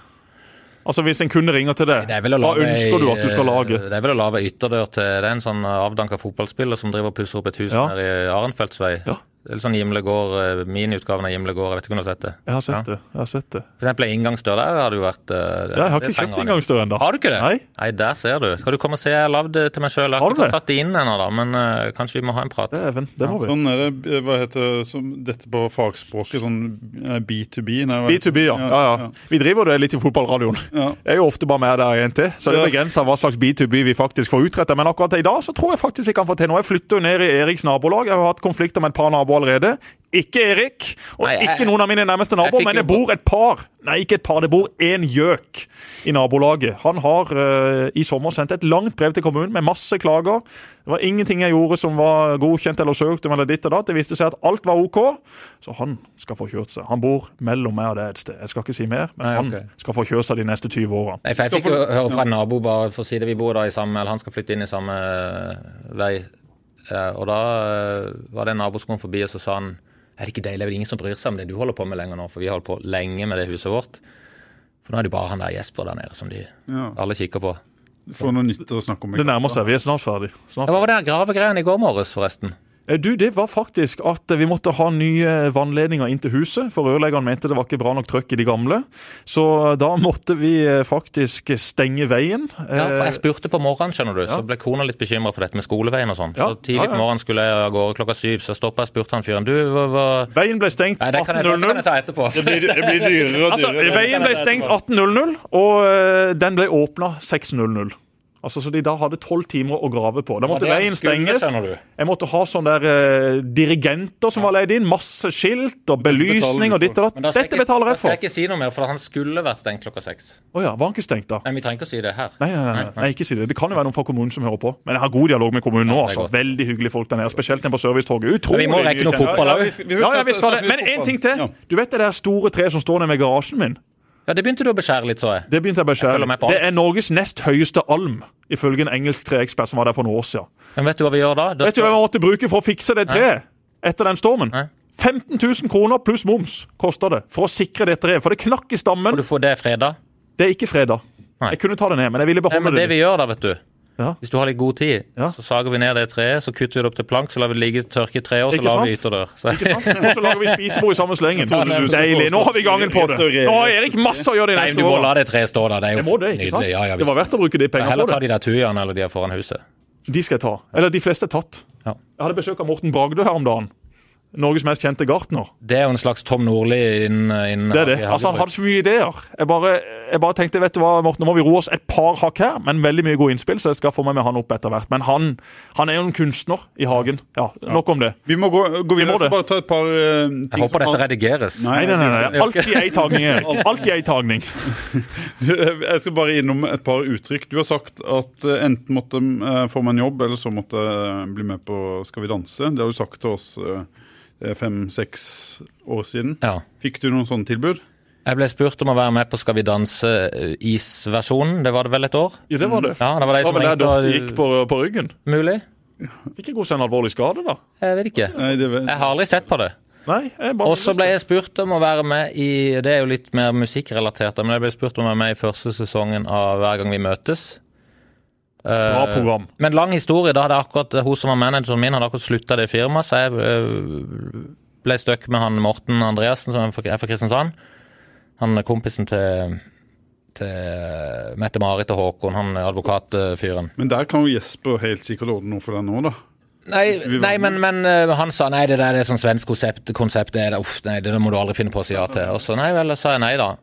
Altså Hvis en kunde ringer til deg, Det er vel å hva ønsker du at du skal lage? Det er vel å lage ytterdør til Det er en sånn avdanka fotballspiller som driver og pusser opp et hus Ja. her i Arenfeldtsvei. Ja. Det er sånn Gimle gård, eh, miniutgaven av Gimle gård. Jeg vet ikke om du har sett det? Jeg har sett Ja. det. jeg har sett det. For eksempel en inngangsdør der har jo vært eh, Ja, jeg har ikke kjøpt inngangsdør ennå. Har du ikke det? Nei. der ser du. Skal du komme og se? Jeg har lagd det til meg sjøl. Jeg Har ikke fått satt det inn ennå, da, men uh, kanskje vi må ha en prat. Dæven, det må vi. Sånn er det. Hva heter som, dette på fagspråket? Sånn eh, B2B? Nei, B2B, ja. ja, ja. Vi driver det litt i fotballradioen. Ja. Jeg er jo ofte bare med der en til, så det er begrenser hva slags B2B vi faktisk får utretta. Men akkurat i dag så tror jeg faktisk vi kan få til noe. Jeg flytter jo ned i Eriks nabolag. Jeg har hatt konflikter med et par naboer allerede. Ikke Erik, og Nei, jeg- ikke noen av mine nærmeste naboer, men det bor et par. Nei, ikke et par, det bor én gjøk i nabolaget. Han har uh, i sommer sendt et langt brev til kommunen med masse klager. Det var ingenting jeg gjorde som var godkjent eller søkt om eller ditt og datt. Det viste seg at alt var OK, så han skal få kjørt seg. Han bor mellom meg og deg et sted. Jeg skal ikke si mer, men Nei, han ok. skal få kjørt seg de neste 20 årene. Nei, for Jeg fikk jo høre fra en nabo bare for å si det, vi bor da i samme, eller han skal flytte inn i samme eh, vei. Eh, Og da eh, var det en nabo som kom forbi og så sa han er det ikke deilig, det er ingen som bryr seg om det du holder på med lenger nå? For vi har holdt på lenge med det huset vårt. For nå er det bare han der Jesper der nede som de Ja. alle kikker på. Få noe nytt å snakke om. Det nærmer seg. Vi er snart ferdig. Snart Ja, Hva var det der gravegreiene i går morges, forresten? Eh, Du, Det var faktisk at vi måtte ha nye vannledninger inn til huset. For rørleggeren mente det var ikke bra nok trøkk i de gamle. Så da måtte vi eh, faktisk stenge veien. Ja, for Jeg Eh, spurte på morgenen, skjønner du, så ble kona litt bekymra for dette med skoleveien og sånn. Ja, Så tidlig på morgenen skulle jeg av gårde klokka syv, så stoppa jeg og spurte han fyren du, hva, hva Veien ble stengt Nei, det kan, 18.00. etterpå. Det blir, det blir dyrere og Altså. Veien ble stengt 18.00, og eh, den ble åpna 6.00. Altså, Så de da hadde tolv timer å grave på. Da måtte det er veien stenges. Jeg måtte ha sånne der, eh, dirigenter som var leid inn. Masse skilt og belysning og ditt og ditt datt. Dette jeg ikke- betaler Da jeg skal for. jeg ikke si noe mer, for han skulle vært stengt klokka seks. Å ja, var han ikke stengt da? Nei, Vi trenger ikke å si det her. Nei, nei, nei, nei, nei, ikke si det. Det kan jo være noen fra kommunen som hører på. Men jeg har god dialog med kommunen nå. altså. Veldig hyggelige folk der nede. Spesielt den på servicetoget. Utrolig vi må rekke noe mye fotball Ja, òg. vi skal- Ja, ja, det. Men én en ting til. Du vet det der store treet som står nede ved garasjen min? Ja, det begynte du å beskjære litt, så jeg. Det begynte jeg å beskjære. Jeg. Det er Norges nest høyeste alm, ifølge en engelsk treekspert som var der for noen år siden. Men vet du hva vi gjør da? Det Vet du hva vi måtte bruke for å fikse det treet etter den stormen? Nei. 15 000 kroner pluss moms koster det for å sikre det treet. For det knakk i stammen. Og du får det fredag? Det er ikke fredag. Nei. Jeg kunne ta det ned, men jeg ville Nei, beholde men det det. vi gjør da, vet du Ja. Hvis du har litt god tid, Ja. så sager vi ned det treet, så kutter vi det opp til plank, så lar vi det ligge tørke i tre år, så lar vi ytterdør. Så, Ikke sant? Og så lager vi spisebord i samme slengen. Deilig. Nå har vi gangen på det. Nå har Erik masse å gjøre de neste årene. du må la det treet stå der. Det er jo det, nydelig. Ja, ja, Det var verdt å bruke de pengene på det. Heller ta de der tujaene eller de er foran huset. De skal jeg ta. Eller de fleste er tatt. Ja. Jeg hadde besøk av Morten Bragdø her om dagen. Norges mest kjente gartner. Det er jo en slags Tom Nordli innen, inn, Det er det. Altså, han hadde så mye ideer. Jeg bare, jeg bare tenkte vet du hva, Morten, nå må vi roe oss et par hakk her, men veldig mye gode innspill, så jeg skal få med meg han opp etter hvert. Men han, han er jo en kunstner i hagen. Ja, Nok om det. Vi må gå, gå videre. må Jeg skal bare ta et par uh, ting Jeg håper dette har- redigeres. Nei, Nei, nei, nei. Alltid ei tagning, Erik. Alltid ei tagning. Du, Jeg skal bare innom et par uttrykk. Du har sagt at eh, enten måtte uh, få meg en jobb, eller så måtte jeg bli med på Skal vi danse. Det har du sagt til oss eh, fem-seks år siden. Ja. Fikk du noen sånne tilbud? Jeg ble spurt om å være med på Skal vi danse-isversjonen. Det var det vel et år? Ja, det var det. Ja, det var de Det var vel der Dorte gikk på, på ryggen. Mulig? Fikk jeg seg en alvorlig skade, da? Jeg vet ikke. Nei, det, Jeg har aldri sett på det. Nei. Og så ble jeg spurt om å være med i Det er jo litt mer musikkrelatert, men jeg ble spurt om å være med i første sesongen av Hver gang vi møtes. Bra Eh, program. Men lang historie. Da hadde akkurat hun som var manageren min, hadde akkurat slutta det firmaet, så jeg øh, ble stuck med han Morten Andreassen, som er fra- Kristiansand. Han er kompisen til, til Mette-Marit og Håkon, han advokatfyren. men der kan jo Jesper helt sikkert ordne noe for deg nå, da. Nei, nei men, men eh, han sa nei, det der er sånn svensk konsept, konsept det, det, uff, nei, det må du aldri finne på å si ja til. Og så nei vel, sa jeg nei da.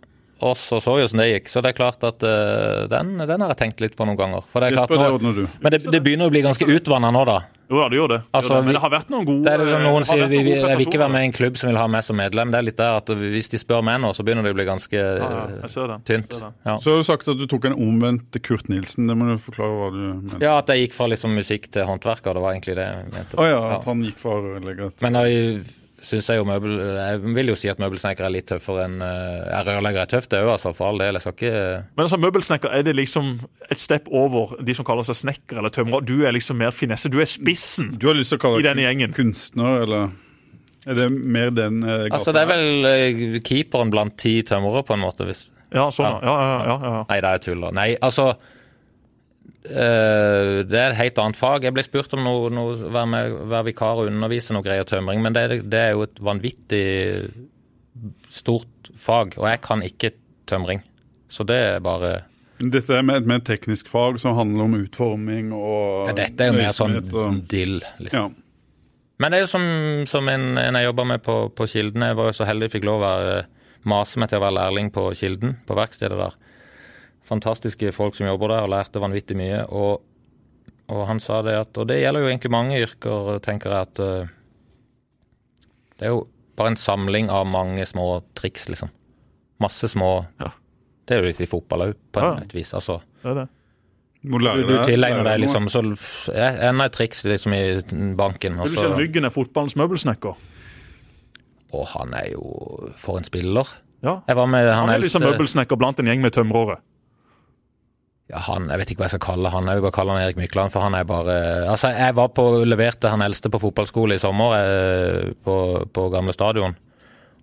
Og så så vi åssen det gikk. Så det er klart at uh, den, den har jeg tenkt litt på noen ganger. For det er klart Jesper, det nå, men det, det begynner å bli ganske utvanna nå, da. Jo da, det gjør det. Altså, det. Men det har vært noen gode Det er liksom Noen sier vi, noen jeg vil ikke være med i en klubb som vil ha meg som medlem. Det er litt der at hvis de spør meg nå, så begynner det å bli ganske Ja, ja, eh, tynt. Ja. Så har du sagt at du tok en omvendt Kurt Nilsen. Det må du forklare hva du mener. ja, at jeg gikk fra liksom musikk til håndverker. Det var egentlig det jeg mente. Å ja, Ja. at han gikk fra rørlegger til Men jeg synes jeg jo møbel Jeg vil jo si at møbelsnekker er litt tøffere enn uh, Rørlegger er tøft, det òg, altså. For all del. Jeg skal ikke Men altså, møbelsnekker, er det liksom et step over de som kaller seg snekker eller tømrer? Du er liksom mer finesse. Du er spissen. Du har lyst til å kalle I denne gjengen. kunstner, eller er det mer den uh, gata? Altså, det er vel uh, keeperen blant ti tømrere, på en måte. Hvis Ja, sånn, ja. ja, ja, ja, ja. Nei, det er tull. Nei, altså eh, Det er et helt annet fag. Jeg ble spurt om noe være, vikar og undervise noe greier tømring, men det, er- det er jo et vanvittig stort fag, og jeg kan ikke tømring. Så det er bare Dette er med et mer teknisk fag som handler om utforming og ja, Dette er jo mer sånn og- dill, liksom. Ja. Men det er jo som, som en, en jeg jobba med på, på Kilden. Jeg var jo så heldig jeg fikk lov å være, mase meg til å være lærling på Kilden, på verkstedet der. Fantastiske folk som jobber der, og lærte vanvittig mye. Og, og han sa det at Og det gjelder jo egentlig mange yrker, tenker jeg, at uh, Det er jo bare en samling av mange små triks, liksom. Masse små Ja. Det er jo litt i fotball òg, på Ja. et vis. Altså, Det er det. Må du, lære du tilegner deg liksom så Enda et triks liksom i banken. og Vil du ikke Ryggen er fotballens møbelsnekker? Og han er jo for en spiller. Ja. Jeg var med han, Han er liksom møbelsnekker blant en gjeng med tømrere. Ja, han, Jeg vet ikke hva jeg skal kalle han. Jeg vil bare kalle han Erik Mykland, for han er bare Altså, jeg var på, leverte han eldste på fotballskole i sommer eh, på, på gamle stadion.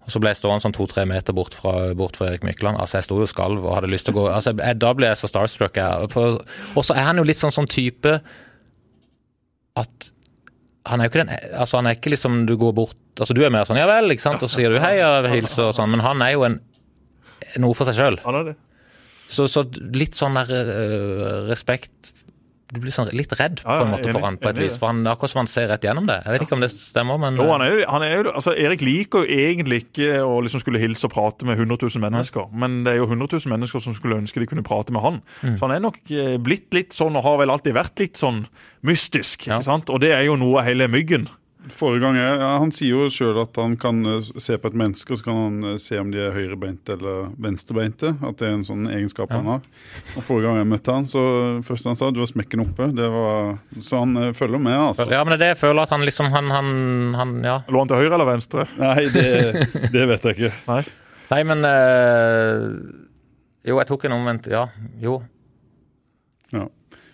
Og så ble jeg stående sånn to-tre meter bort fra, bort fra Erik Mykland. Altså, jeg sto jo og skalv og hadde lyst til å gå altså, jeg, Da ble jeg så starstruck. Og så er han jo litt sånn sånn type at han er jo ikke den Altså, han er ikke liksom du går bort Altså, du er mer sånn ja vel, ikke sant, og så sier du hei og hilser og sånn, men han er jo en noe for seg sjøl. Så, så litt sånn der uh, respekt Du blir sånn litt redd på Ja, en ja, måte for han på et vis. For han, akkurat som han ser rett gjennom det. Jeg vet ikke om det stemmer, men Jo, han er, jo- han er jo, altså Erik liker jo egentlig ikke å liksom skulle hilse og prate med 100 000 mennesker, men det er jo 100 000 mennesker som skulle ønske de kunne prate med han. Mm. Så han er nok eh, blitt litt sånn, og har vel alltid vært litt sånn mystisk. Ja. ikke sant? Og det er jo noe av hele myggen. Forrige gang ja, Han sier jo sjøl at han kan eh, se på et menneske og så kan han eh, se om de er høyrebeinte eller venstrebeinte. At det er en sånn egenskap han har. Og Forrige gang jeg møtte han, så første han sa du var smekken oppe. Det var, Så han eh, følger med, altså. Ja, men det er det jeg føler at han liksom Han, han, han ja. Lå han til høyre eller venstre? Nei, det, det vet jeg ikke. Nei. Nei, men øh, Jo, jeg tok en omvendt Ja, jo. Ja.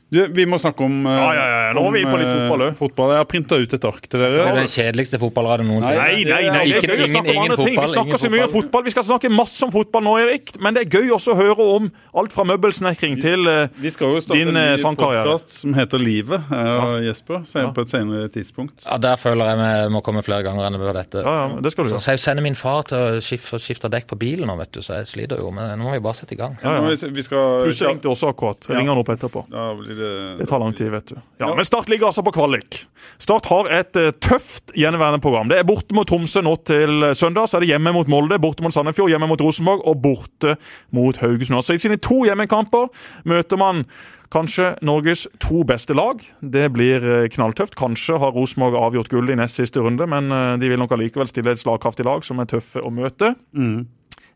Du, vi må snakke om eh, Ja, ja, ja, nå om, vi på litt eh, fotball, fotball. Jeg har printa ut et ark til dere. Det er det den kjedeligste fotballradioen noensinne. Nei, nei, nei, det er gøy å snakke om andre ting. Vi snakker så mye om fotball. Vi skal snakke masse om fotball nå, Erik, men det er gøy også å høre om alt fra møbelsnekring til eh, Vi skal jo starte Din, en ny sangkarriere. podkast som heter Livet, jeg og Jesper. Så på et senere tidspunkt. Ja, Der føler jeg vi må komme flere ganger enn på dette. Ja, ja, det skal du gjøre. Så jeg sender min far til å skifte, skifte dekk på bilen nå, vet du, så jeg sliter jo. Men nå må vi bare sette i gang. Ja, ja. Vi, skal, Plutselig ringte også akkurat. Jeg ringer han opp etterpå. Ja, blir det Det tar lang tid, vet du. Ja, Men Start ligger altså på kvalik. Start har et eh, tøft gjenværende program. Det er borte mot Tromsø nå til eh, søndag. Så er det hjemme mot Molde, borte mot Sandefjord, hjemme mot Rosenborg og borte mot Haugesund. Så i sine to hjemmekamper møter man kanskje Norges to beste lag. Det blir eh, knalltøft. Kanskje har Rosenborg avgjort gullet i nest siste runde, men eh, de vil nok allikevel stille et slagkraftig lag som er tøffe å møte.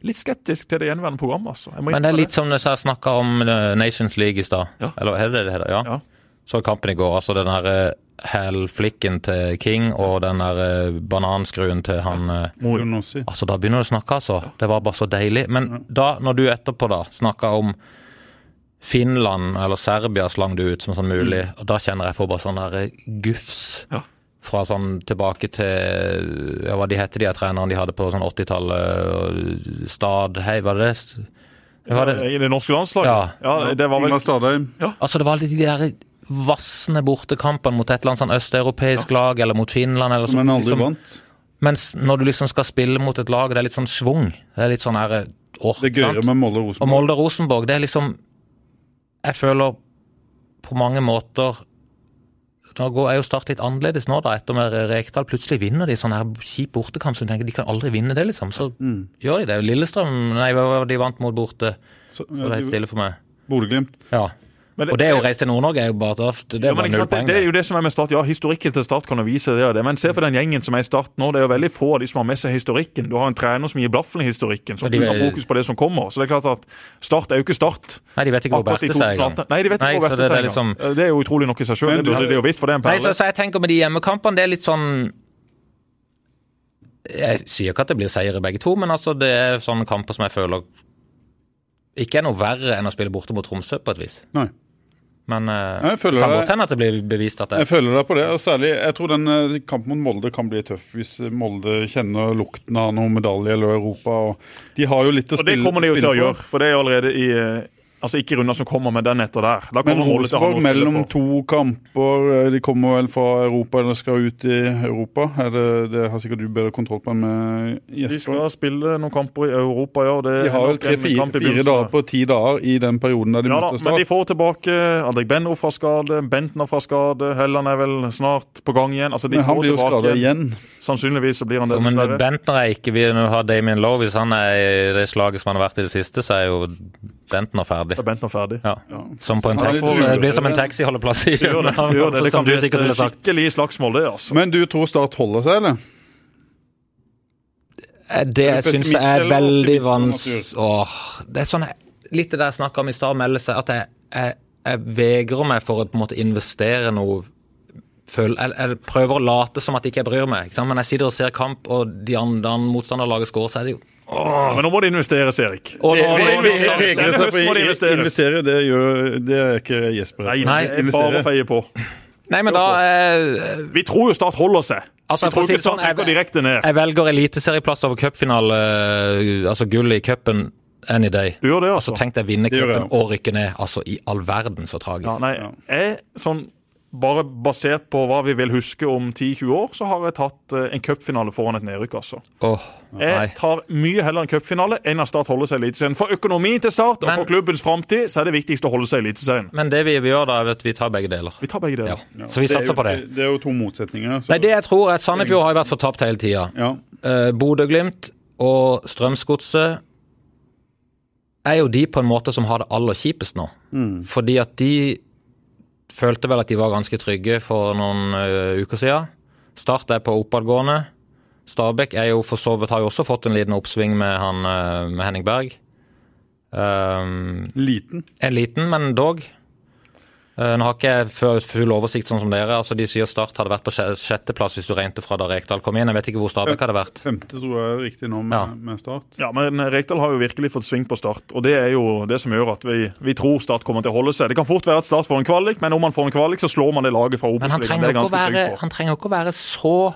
Litt skeptisk til det gjenværende programmet, altså. Jeg må Men det er litt litt som jeg snakka om eh, Nations League i stad. Ja. Eller er det det det? Ja. Ja. Så kampen i går. Altså den her eh, hælflikken til King og den der eh, bananskruen til han. Altså, da begynner du å snakke, altså. Det var bare så deilig. Men da, når du etterpå da snakka om Finland eller Serbia slang du ut som sånn mulig, og da kjenner jeg for bare sånn der gufs. Ja. Fra sånn tilbake til ja, hva de heter de trenerne de hadde på sånn 80-tallet. og Stad Hei, var det det? Var det? I det norske landslaget? Ja. ja det var vel Stadheim. Altså, det var alltid de der vassende bortekampene mot et eller annet sånn østeuropeisk lag, eller mot Finland, eller sånn. Men aldri liksom, vant. mens når du liksom skal spille mot et lag, det er litt sånn schwung. Det er litt sånn her åh, Det er gøyere med Molde og Rosenborg. Og Molde og Rosenborg, det er liksom Jeg føler på mange måter går, er jo Start litt annerledes nå, da, etter at Rekdal. Plutselig vinner de sånn her kjip bortekamp som du tenker de kan aldri vinne det, liksom. Så gjør de det. Lillestrøm, nei, de vant mot borte. Så, Så det er stille for meg. Bodø-Glimt. Ja. Men Og det å reise til Nord-Norge, er jo bare det er Ja, sant, det, det er jo det som er med Start. Ja, Historikken til Start kan jo vise det og det, men se på den gjengen som er i Start nå. Det er jo veldig få av de som har med seg historikken. Du har en trener som gir blaffen i historikken, som kun har fokus på det som kommer. Så det er klart at Start er jo ikke Start. Nei, de vet ikke hvor Berte er engang. Nei, de vet ikke Nei, hvor Berte det- det er er liksom- engang. Det er jo utrolig nok i seg sjøl. Det burde de jo visst, for det er en perle. Nei, så, så jeg tenker med de hjemmekampene, det er litt sånn Jeg sier ikke at det blir seier i begge to, men altså det er sånne kamper som jeg føler ikke er noe verre enn å spille borte mot Tromsø, på et vis. Nei. Men det kan godt hende at det blir bevist at det Jeg føler deg på det. og særlig, Jeg tror den eh, kampen mot Molde kan bli tøff hvis Molde kjenner lukten av noen medalje eller Europa. og De har jo litt å spille på. Og det kommer de jo til å gjøre, for det er jo allerede i eh, Altså ikke runder som kommer, men den etter der. Da Men Rosenborg mellom to kamper, eh, de kommer vel fra Europa eller skal ut i Europa? Er det, det har sikkert du bedre kontroll på enn med De skal spille noen kamper i Europa, ja. Det De har vel tre-fire kamp i fire dager på ti dager i den perioden der de Ja da, Start. men de får tilbake Adrik Benno fra skade, Bentner fra skade, Helland er vel snart på gang igjen. Altså, de Men han får blir jo skada igjen. Sannsynligvis så blir han det, Ja, men. Bentner er ikke Vi har Damien Lowe. Hvis han er i det slaget som han har vært i det siste, så er jo Bentner ferdig. Da er ferdig. Ja. Som på en er taxi. det blir som en taxiholdeplass i Det gjør det. Det, det. det kan bli et skikkelig slagsmål, det. altså. Men du tror Start holder seg, eller? Eh, Det Er syns jeg er veldig vanskelig Åh, Det er sånn Litt det der jeg snakka om i stad, å melde seg at jeg, jeg, jeg vegrer meg for å på en måte investere noe føl, jeg, jeg prøver å late som at ikke jeg bryr meg. Ikke sant? Men jeg sitter og ser kamp, og de andre motstanderlaget scorer, så er det jo Men nå må det investeres, Erik. Og nå- Det må vi- vi- investeres. Denne seg for det å investere, det, gjør, det er ikke Jesper. Nei, Nei, det er bare å feie på. Nei, men da eh, Vi tror jo Start holder seg. Altså, tror ikke det sånn, jeg- direkte ned. Jeg velger eliteserieplass over cupfinale, eh, altså gull i cupen, any day. Du gjør det, Altså, altså? tenk deg vinne Det cupen og rykke ned. Altså, i all verden så tragisk. Ja, nei, jeg, sånn, bare basert på hva vi vil huske om 10-20 år, så har jeg tatt eh, en cupfinale foran et nedrykk, altså. Oh. Jeg tar mye heller en cupfinale enn at Start holder seg i Eliteserien. For økonomien til Start og for klubbens framtid så er det viktigst å holde seg i Eliteserien. Men det vi gjør da, er at vi tar begge deler. Vi tar begge deler. Ja. Så vi Det er satser jo- på det. Det er jo to motsetninger. Så, Nei, det jeg tror er Sandefjord har jo vært fortapt hele tida. ja. Uh, Bodø-Glimt og Strømsgodset er jo de på en måte som har det aller kjipest nå. Fordi at de følte vel at de var ganske trygge for noen uh, uker siden. Start er på oppadgående. Stabæk er jo for så vidt har jo også fått en liten oppsving med, han, uh, med Henning Berg. Um, Liten. en liten, men dog. Eh, nå har ikke jeg fu- full oversikt sånn som dere. altså De sier Start hadde vært på sje- sjetteplass hvis du regnet fra da Rekdal kom inn. Jeg vet ikke hvor Stabæk hadde vært. Femte tror jeg er riktig nå med, Ja. med Start. Ja, men Rekdal har jo virkelig fått sving på Start, og det er jo det som gjør at vi, vi tror Start kommer til å holde seg. Det kan fort være at Start får en kvalik, men om man får en kvalik, så slår man det laget fra Men han Obos-ligaen. Det trenger, er ikke å ganske være, trygg på. han trenger ikke å være så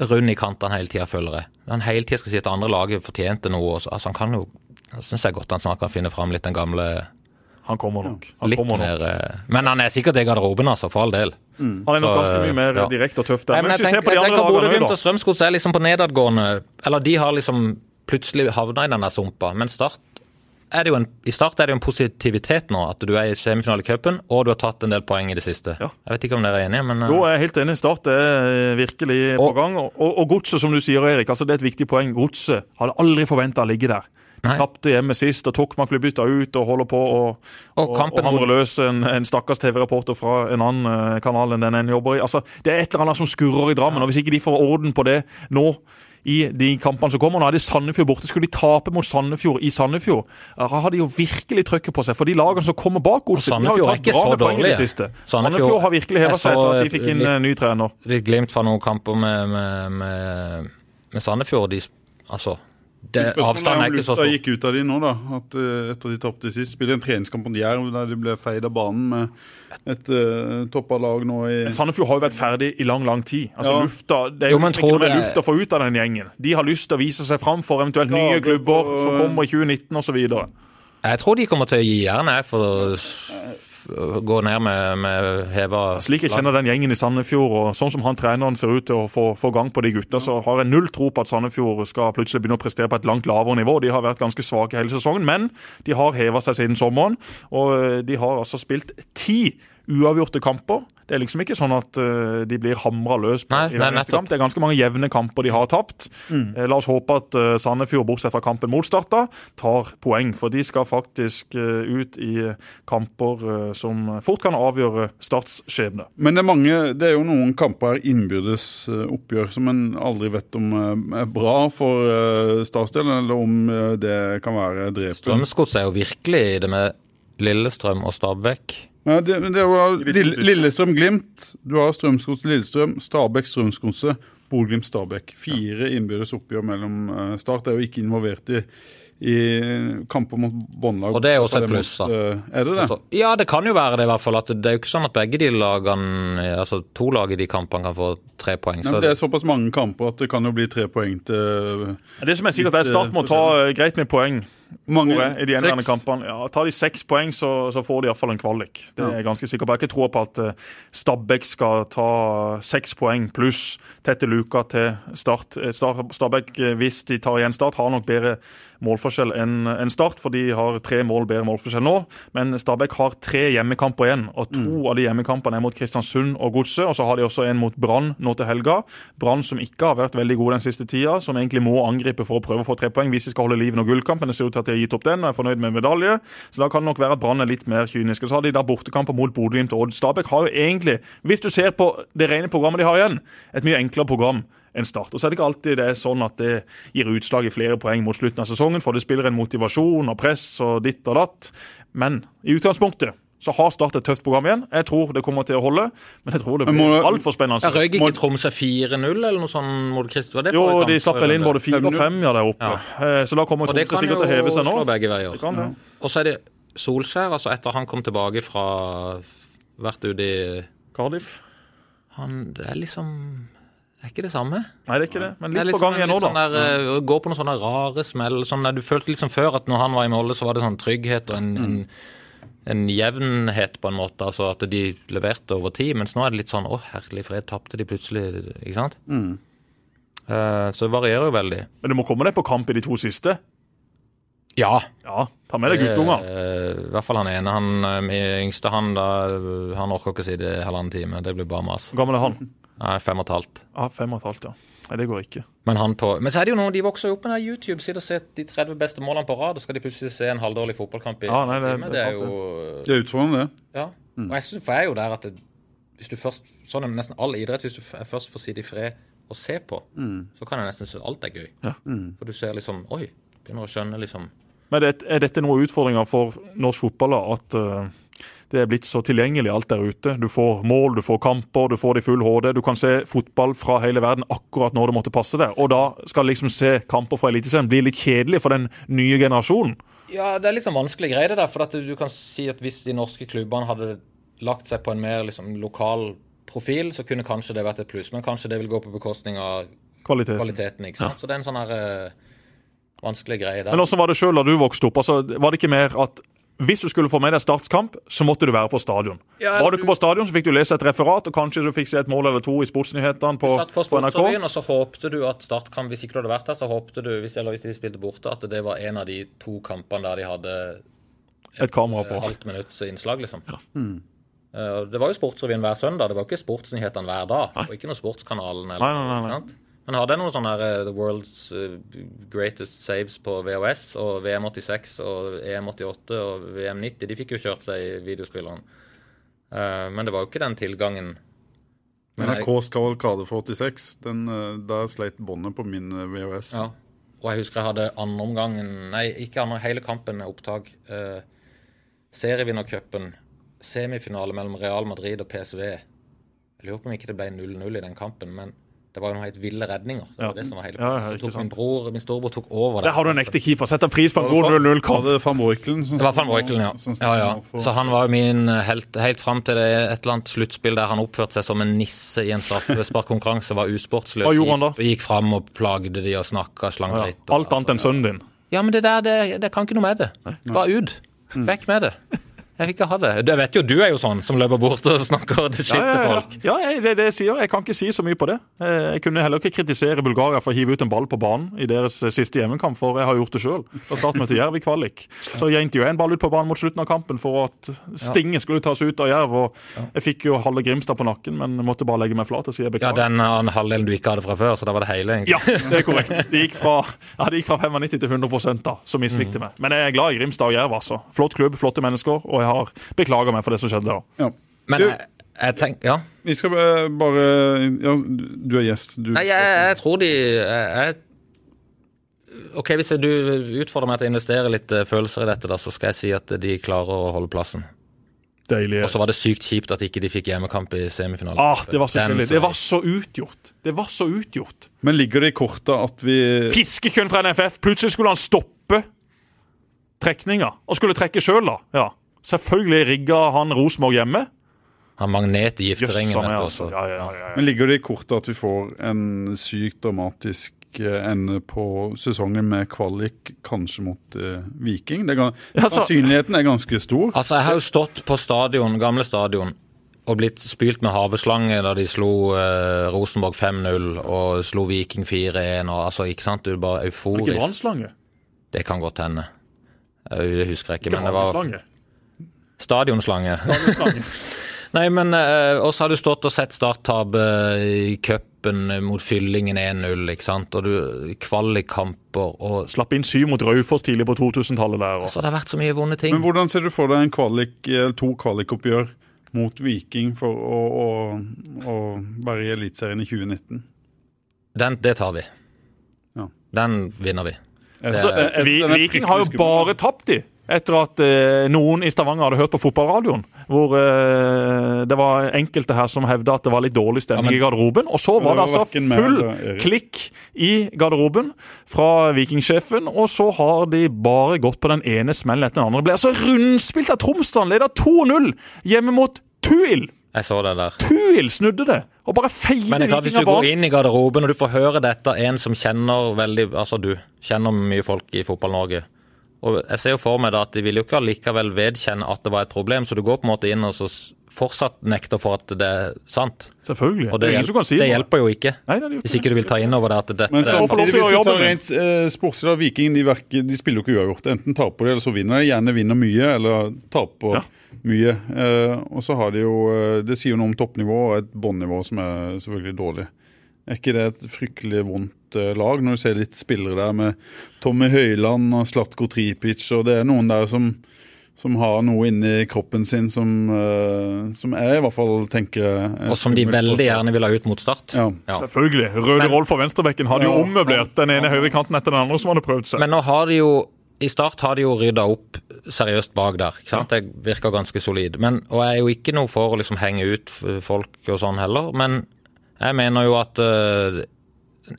rund i kantene hele tida, føler jeg. Han hele tida skal si at andre laget fortjente noe. Altså, han kan jo Jeg syns godt han snart kan finne fram litt den gamle Han kommer nok. Han litt kommer mer nok. eh, Men han er sikkert i garderoben, altså, for all del. Han er nok ganske mye mer ja. direkte og tøff der. Nei, Men men hvis jeg tenker, på de jeg andre tenker lagene Bodø-Glimt og Strømsgodset er liksom på nedadgående Eller de har liksom plutselig havna i den der sumpa. Men start er det jo en, i Start er det jo en positivitet nå, at du er i semifinale i cupen, og du har tatt en del poeng i det siste. Ja. Jeg vet ikke om dere er enige, men eh, Jo, jeg er helt enig. Start er virkelig på gang. Og, og, og Godset, som du sier, Erik, altså det er et viktig poeng. Godset hadde aldri forventa å ligge der. Tapte hjemme sist, og Tokmak blir bytta ut og holder på å Og og, og hamre løs en, en stakkars TV-reporter fra en annen eh, kanal enn den en jobber i. Altså, Det er et eller annet som skurrer i Drammen, og hvis ikke de får orden på det nå i de kampene som kommer. Nå er det Sandefjord borte. Skulle de tape mot Sandefjord i Sandefjord, da har de jo virkelig trykket på seg. For de lagene som kommer bak Godset, de har jo tatt bra så med poeng i det siste. Sandefjord- Sandefjord har virkelig heva seg etter at de fikk inn litt- eh, ny trener. litt glimt fra noen kamper med, med, med, med Sandefjord. De, altså, det, avstanden er ikke så stor. gikk ut av de nå, da. At, eh, etter de tapte sist. Spilte en treningskamp mot Jerv der de ble feid av banen med et uh, toppa lag nå i Men Sandefjord har jo vært ferdig i lang, lang tid. Altså Ja. lufta, Det er Jo, jo ikke noe mer luft å få ut av den gjengen. De har lyst til å vise seg fram for eventuelt nye klubber som kommer i 2019 osv. Jeg tror de kommer til å gi jernet for gå ned med, med heva Slik jeg kjenner den gjengen i Sandefjord, og sånn som han treneren ser ut til å få, få gang på de gutta, så har jeg null tro på at Sandefjord skal plutselig begynne å prestere på et langt lavere nivå. De har vært ganske svake hele sesongen, men de har heva seg siden sommeren. Og de har altså spilt ti uavgjorte kamper. Det er liksom ikke sånn at uh, de blir hamra løs på Nei, i hver nei, eneste kamp. Det er ganske mange jevne kamper de har tapt. Mm. la oss håpe at uh, Sandefjord, bortsett fra kampen mot Starta, tar poeng. For de skal faktisk uh, ut i kamper eh, som fort kan avgjøre Starts skjebne. Men det er, mange, det er jo noen kamper her innbyrdes eh, oppgjør som en aldri vet om eh, er bra for uh, Statsdelen, eller om eh, det kan være drepen. Strømsgodset er jo virkelig det med Lillestrøm og Stabæk. Ja, det, det siste. Lillestrøm-Glimt, du har Strømsgodset Lillestrøm, Stabæk Strømsgodset, Bodø-Glimt-Stabæk. Fire innbyrdes oppgjør mellom eh, Start er jo ikke involvert i, i kamper mot båndlag. Og det er også et pluss, da. eh, Er det det? Altså, ja, det kan jo være det, i hvert fall. At det er jo ikke sånn at begge de lagene, altså to lag i de kampene, kan få tre poeng. Nei, men det er såpass mange kamper at det kan jo bli tre poeng til Det som er sikkert er Start må ta eh, greit med poeng mange. i de Seks. kampene. Ja, Tar de seks poeng, så, så får de iallfall en kvalik. Det er jeg ganske sikker på. Jeg har ikke tro på at eh, Stabæk skal ta seks poeng pluss tette luka til Start. Eh, Stabæk, eh, hvis de tar igjen Start, har nok bedre målforskjell enn Start, for de har tre mål bedre målforskjell nå. Men Stabæk har tre hjemmekamper igjen, og to Mm. av de hjemmekampene er mot Kristiansund og Godset. Og så har de også en mot Brann nå til helga. Brann som ikke har vært veldig gode den siste tida, som egentlig må angripe for å prøve å få tre poeng hvis de skal holde liv i noen gullkamp. Men det ser ut til at de har gitt opp den og er fornøyd med medalje. Så da kan det nok være at Brann er litt mer kyniske. Så har de da bortekamper mot Bodø-Glimt og Odd. Stabæk har jo egentlig, hvis du ser på det rene programmet de har igjen, et mye enklere program enn Start. Og så er det ikke alltid det er sånn at det gir utslag i flere poeng mot slutten av sesongen, for det spiller en motivasjon og press og ditt og datt. Men i utgangspunktet så har Start et tøft program igjen. Jeg tror det kommer til å holde, men jeg tror det blir altfor spennende. Ja, Røyk ikke Tromsø 4-0 eller noe sånt mot Kristian? Var det Jo, de slapp vel inn både fire og fem ja, der oppe. Ja. Så da kommer Tromsø sikkert til å heve seg nå. slå begge veier. Det kan det. Og så er det Solskjær, altså etter han kom tilbake fra vært ute i Cardiff? Han Det er liksom Det er ikke det samme. Nei, det er ikke det. Men Det liksom, litt på gang igjen nå, da. sånn der, uh, Gå på noen sånne rare smell. Sånn der, du følte liksom før at når han var i Molde, så var det sånn trygghet og en, en, en jevnhet, på en måte. Altså at de leverte over tid. Mens nå er det litt sånn Å, herlig fred, tapte de plutselig, ikke sant? Eh, så det varierer jo veldig. Men du må komme deg på kamp i de to siste. Ja. Ja, ta med deg guttunger. Uh, I hvert fall han ene. Han eh, yngste, han da Han orker ikke å si det halvannen time. Det blir bare mas. Hvor gammel er han? Er fem og et halvt. Ja, Fem og et halvt, ja. Nei, det går ikke. Men han på Men så er det jo noe, de vokser jo opp med YouTube. Sitter og ser de 30 beste målene på rad, og skal de plutselig se en halvdårlig fotballkamp i Ja, nei, det- time. det Det er er sant, jo Det er utfordrende, det. Ja. Og jeg synes, for jeg er jo der at det, hvis du først Sånn er nesten all idrett. Hvis du først får sitte i fred og se på, så kan jeg nesten synes alt er gøy. Ja. For du ser liksom Oi, begynner å skjønne liksom Men det, er dette noen utfordringer for norsk fotball? da, At eh, det er blitt så tilgjengelig alt der ute? Du får mål, du får kamper, du får det i full HD. Du kan se fotball fra hele verden akkurat når det måtte passe deg. Og da skal liksom se kamper fra Eliteserien bli litt kjedelig for den nye generasjonen. Ja, det er liksom vanskelig greie det der. For at du kan si at hvis de norske klubbene hadde lagt seg på en mer liksom lokal profil, så kunne kanskje det vært et pluss. Men kanskje det vil gå på bekostning av kvaliteten. kvaliteten. ikke sant? Så det er en sånn her uh, vanskelig greie der. Men hvordan var det sjøl da du vokste opp? Altså, var det ikke mer at hvis du skulle få med deg startskamp, så måtte du være på stadion. Ja, var du ikke på stadion, så fikk du lese et referat, og kanskje du fikk se et mål eller to i Sportsnyhetene på, Du på på NRK. Og så håpte du at Startkamp, hvis ikke du hadde vært der, så håpte du, hvis, eller hvis de spilte borte, at det var en av de to kampene der de hadde Et kamera på. eh, halvt minutts innslag, liksom. Ja. Mm. det var jo Sportsrevyen hver søndag, det var ikke Sportsnyhetene hver dag. Og ikke noe Sportskanalen eller Nei, nei, nei, ikke nei. Men hadde noen sånne her, eh, The World's eh, Greatest Saves på VHS, og VM86 og EM88 og VM90, de fikk jo kjørt seg i videospilleren. Eh, men det var jo ikke den tilgangen. Men jeg- NRKs kavalkade for 86, den, der sleit båndet på min VHS. Ja. Og jeg husker jeg hadde andreomgangen Nei, ikke andre, hele kampen er opptak. Eh, serievinnercupen, semifinale mellom Real Madrid og PSV. Jeg lurer på om ikke det ble 0-0 i den kampen, men det var jo noen helt ville redninger. Det var Ja. det som var hele Ja, ja, tok min bror, min storebror tok over Der har du en ekte keeper. Setter pris på en god 0-0-kamp. Det Det var van Breukelen, ja. ja, ja. Så han var jo min helt, helt fram til det, et eller annet sluttspill der han oppførte seg som en nisse i en straffesparkkonkurranse, var usportsløs. Hva gjorde han da? Gikk, gikk fram og plagde de og snakka, slang Ja. dritt. Alt annet enn sønnen din. Ja, men det der, det, det kan ikke noe med det. Bare ut. Vekk med det. Jeg vil ikke ha det. Jeg vet jo du er jo sånn som løper bort og snakker det shit til folk. Ja, jeg, det er det jeg sier. Jeg kan ikke si så mye på det. Eh, Jeg kunne heller ikke kritisere Bulgaria for å hive ut en ball på banen i deres eh, siste hjemmekamp, for jeg har gjort det sjøl. Da startmøtet Jerv i kvalik. Så gjente jo en ball ut på banen mot slutten av kampen for at Stinget skulle tas ut av Jerv. og Jeg fikk jo halve Grimstad på nakken, men måtte bare legge meg flat og si jeg Ja. Den andre halvdelen du ikke hadde fra før, så da var det hele, egentlig. Ja, det er korrekt. Det gikk fra, ja, det gikk fra 95 til 100 da, som mislikte meg. Men jeg er glad i Grimstad og Jerv, altså. Flott klubb, flotte mennesker, og jeg har beklager meg for det som skjedde da. Ja. Men Du- jeg, jeg tenker Ja. Vi skal bare ja, Du er gjest. Du Nei, jeg, jeg tror de jeg, jeg, OK, hvis jeg, du utfordrer meg til å investere litt eh, følelser i dette, da, så skal jeg si at de klarer å holde plassen. Deilig. Og så var det sykt kjipt at ikke de fikk hjemmekamp i semifinalen. Ah, det var Den Det var så utgjort. Det var så utgjort. Men ligger det i kortet at vi Fiskekjønn fra NFF. Plutselig skulle han stoppe trekninga. Og skulle trekke sjøl, da. Ja. Selvfølgelig rigga han Rosenborg hjemme. Han magnet i gifteringen. altså. Ja, ja, ja, ja. Men ligger det i kortet at vi får en sykt dramatisk eh, ende på sesongen med kvalik, kanskje mot eh, Viking? Det er, altså, Sannsynligheten er ganske stor. Altså, jeg har jo stått på stadion, gamle stadion og blitt spylt med haveslange da de slo eh, Rosenborg 5-0 og slo Viking 4-1. og altså, ikke sant? Du er bare Ikke euforisk. brannslange. Det kan godt hende. Jeg husker ikke, men det var Stadionslange. Nei, men eh, også har du stått og sett Starttab i cupen mot Fyllingen 1-0, ikke sant. Og du kvalikkamper og Slapp inn syv mot Raufoss tidlig på 2000-tallet der. Og. Så det har vært så mye vonde ting. Men hvordan ser du for deg en kvalik, to kvalikoppgjør mot Viking for å, å, å være i Eliteserien i 2019? Den, det tar vi. Ja. Den vinner vi. Det, Så, jeg- jeg- vi, Viking har jo bare tapt, de. Etter at eh, noen i Stavanger hadde hørt på fotballradioen. Hvor eh, det var enkelte her som hevda at det var litt dårlig stemning Ja, men- i garderoben. Og så var det det altså full eller klikk i garderoben fra Vikingsjefen. Og så har de bare gått på den ene smellen etter den andre. Det ble altså rundspilt av Tromsdalen. Leder 2-0 hjemme mot Tuil. Jeg så det der. Tuil snudde det. Og bare feide Men det klart, hvis du går inn i garderoben og du får høre dette av en som kjenner veldig Altså du kjenner mye folk i Fotball-Norge. Og jeg ser jo for meg da at de vil jo ikke allikevel vedkjenne at det var et problem, så du går på en måte inn og så fortsatt nekter for at det er sant. Selvfølgelig. Og det det, er kan si det hjelper jo ikke. Nei, nei, det Hvis ikke du vil ta inn over det at dette Men få lov samtidig, til å hvis gjøre du jobben tar min. rent eh, sportslig, da, Viking de, verker, de spiller jo ikke uavgjort. Enten taper de, eller så vinner de. Gjerne vinner mye, eller taper Ja. mye. Eh, og så har de jo eh, Det sier jo noe om toppnivå og et båndnivå som er selvfølgelig dårlig. Er ikke det et fryktelig vondt eh, lag, når du ser litt spillere der med Tommy Høiland og Slatko Tripic, og det er noen der som som har noe inni kroppen sin som, eh, som jeg i hvert fall tenker er Og som de veldig gjerne vil ha ut mot Start. Ja. Ja. Selvfølgelig. Røde Men- Rolf fra venstrebekken hadde jo Ja. ommøblert den ene høyrekanten etter den andre som hadde prøvd seg. Men nå har de jo I Start har de jo rydda opp seriøst bak der. ikke sant? Det virker ganske solid. Men, og jeg er jo ikke noe for å liksom henge ut folk og sånn heller, men jeg mener jo at uh,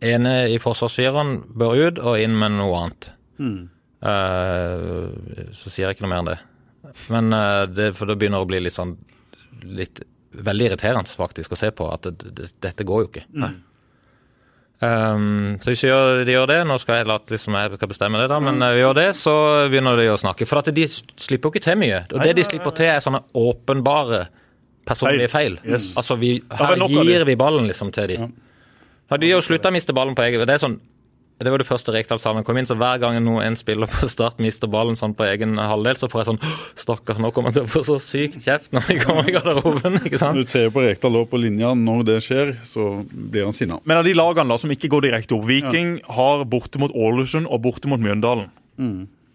ene i forsvarsfireren bør ut og inn med noe annet. Eh, så sier jeg ikke noe mer enn det. Men uh, det, For det begynner å bli litt sånn litt Veldig irriterende faktisk å se på at det, det, dette går jo ikke. Um, så hvis vi gjør, de gjør det, nå skal jeg late liksom jeg skal bestemme det, da, men uh, vi gjør det, så begynner de å snakke. For at de slipper jo ikke til mye. Og det de slipper til, er sånne åpenbare personlige feil. Yes. Altså, vi, er her gir vi ballen liksom til de. Har de jo slutta å miste ballen på egen Det er sånn det var det første Rekdal sa da han kom inn, så hver gang en spiller på Start mister ballen sånn på egen halvdel, så får jeg sånn Stakkars, nå kommer han til å få så sykt kjeft når vi kommer i garderoben. ikke sant? Du ser jo på Rekdal på linja, når det skjer, så blir han sinna. Men av de lagene da som ikke går direkte opp Viking har borte mot Ålesund og borte mot Mjøndalen